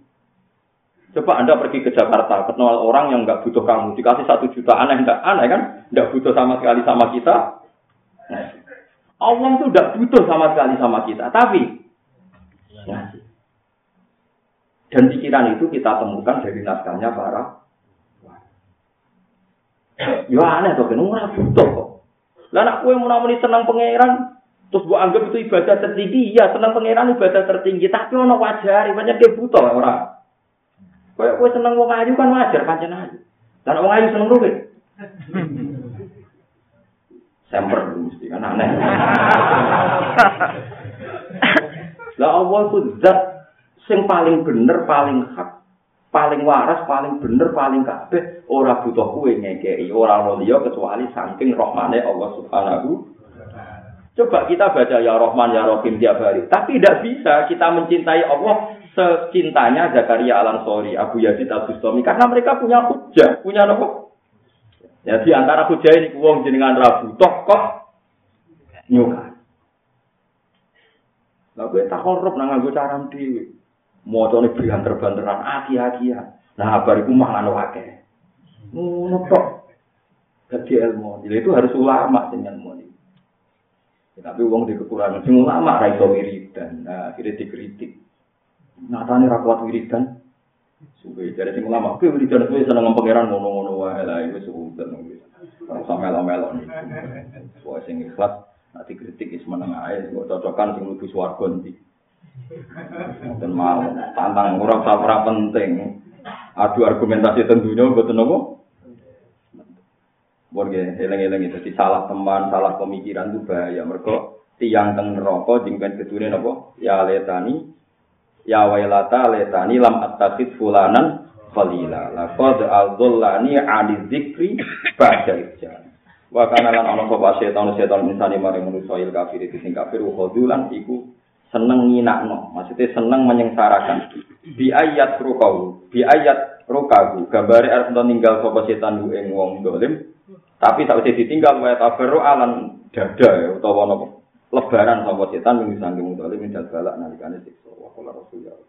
Coba Anda pergi ke Jakarta, kenal orang yang nggak butuh kamu, dikasih satu juta aneh nggak aneh kan? Nggak butuh sama sekali sama kita. Allah itu nggak butuh sama sekali sama kita, tapi ngasih. Dan pikiran itu kita temukan dari naskahnya para Ya aneh tuh, kan ora butuh kok. Lah nak kowe mau seneng pangeran, terus gua anggap itu ibadah tertinggi, ya seneng pangeran ibadah tertinggi, tapi ono wajar, banyak dia butuh ora. Kayak kowe seneng wong ayu kan wajar pancen ayu. Dan wong ayu seneng duit. Semper mesti kan aneh. Lah Allah itu zat sing paling bener, paling hak, paling waras, paling bener, paling kabeh ora butuh kue ngekei, ora ono liya kecuali saking rahmane Allah Subhanahu Coba kita baca ya Rahman ya Rahim tiap hari, tapi tidak bisa kita mencintai Allah secintanya Zakaria Al Ansori, Abu Yazid Al Bustami karena mereka punya hujah, punya apa? Ya di antara hujah ini wong jenengan ra butuh kok nyuka. Kowe tak korup nang nganggo cara dhewe. Mocone banter-banteran aki-akian. Nah, bar iku mangan wae. Ngono tok. Dadi ilmu. Jadi itu harus ulama sing ilmu ini. Tapi wong di kekurangan sing ulama ra iso wiridan. Nah, akhirnya dikritik. Natane ra kuat wiridan. Suwe dari sing ulama, kowe wiridan kowe seneng pangeran ngono-ngono wae lah wis. Ora usah melo-melo nih. Soale sing ikhlas nanti kritik is meneng ae, kok cocokan sing mlebu swarga nanti. Mboten mau tantang usah ora penting. Adu argumentasi tentunya mboten apa. Borge, eleng-eleng itu salah teman, salah pemikiran itu bahaya. Mereka tiang teng neraka jengken ketune napa? Ya letani ya wailata letani lam attakid fulanan falila. Laqad adzallani 'ani dzikri ba'da ijjan. Wa kana lan ana sapa setan setan insani mari manusa il kafir iki sing kafir khudulan iku seneng nginakno. Maksudnya seneng menyengsarakan. Bi ayat rukau, bi ayat rukagu. Gambare arep ninggal sapa setan ing wong dolim. Tapi tak usah ditinggal wae tabarru alan dada ya utawa napa lebaran sapa setan ing sanggung dolim ing balak nalikane siksa wa rasulullah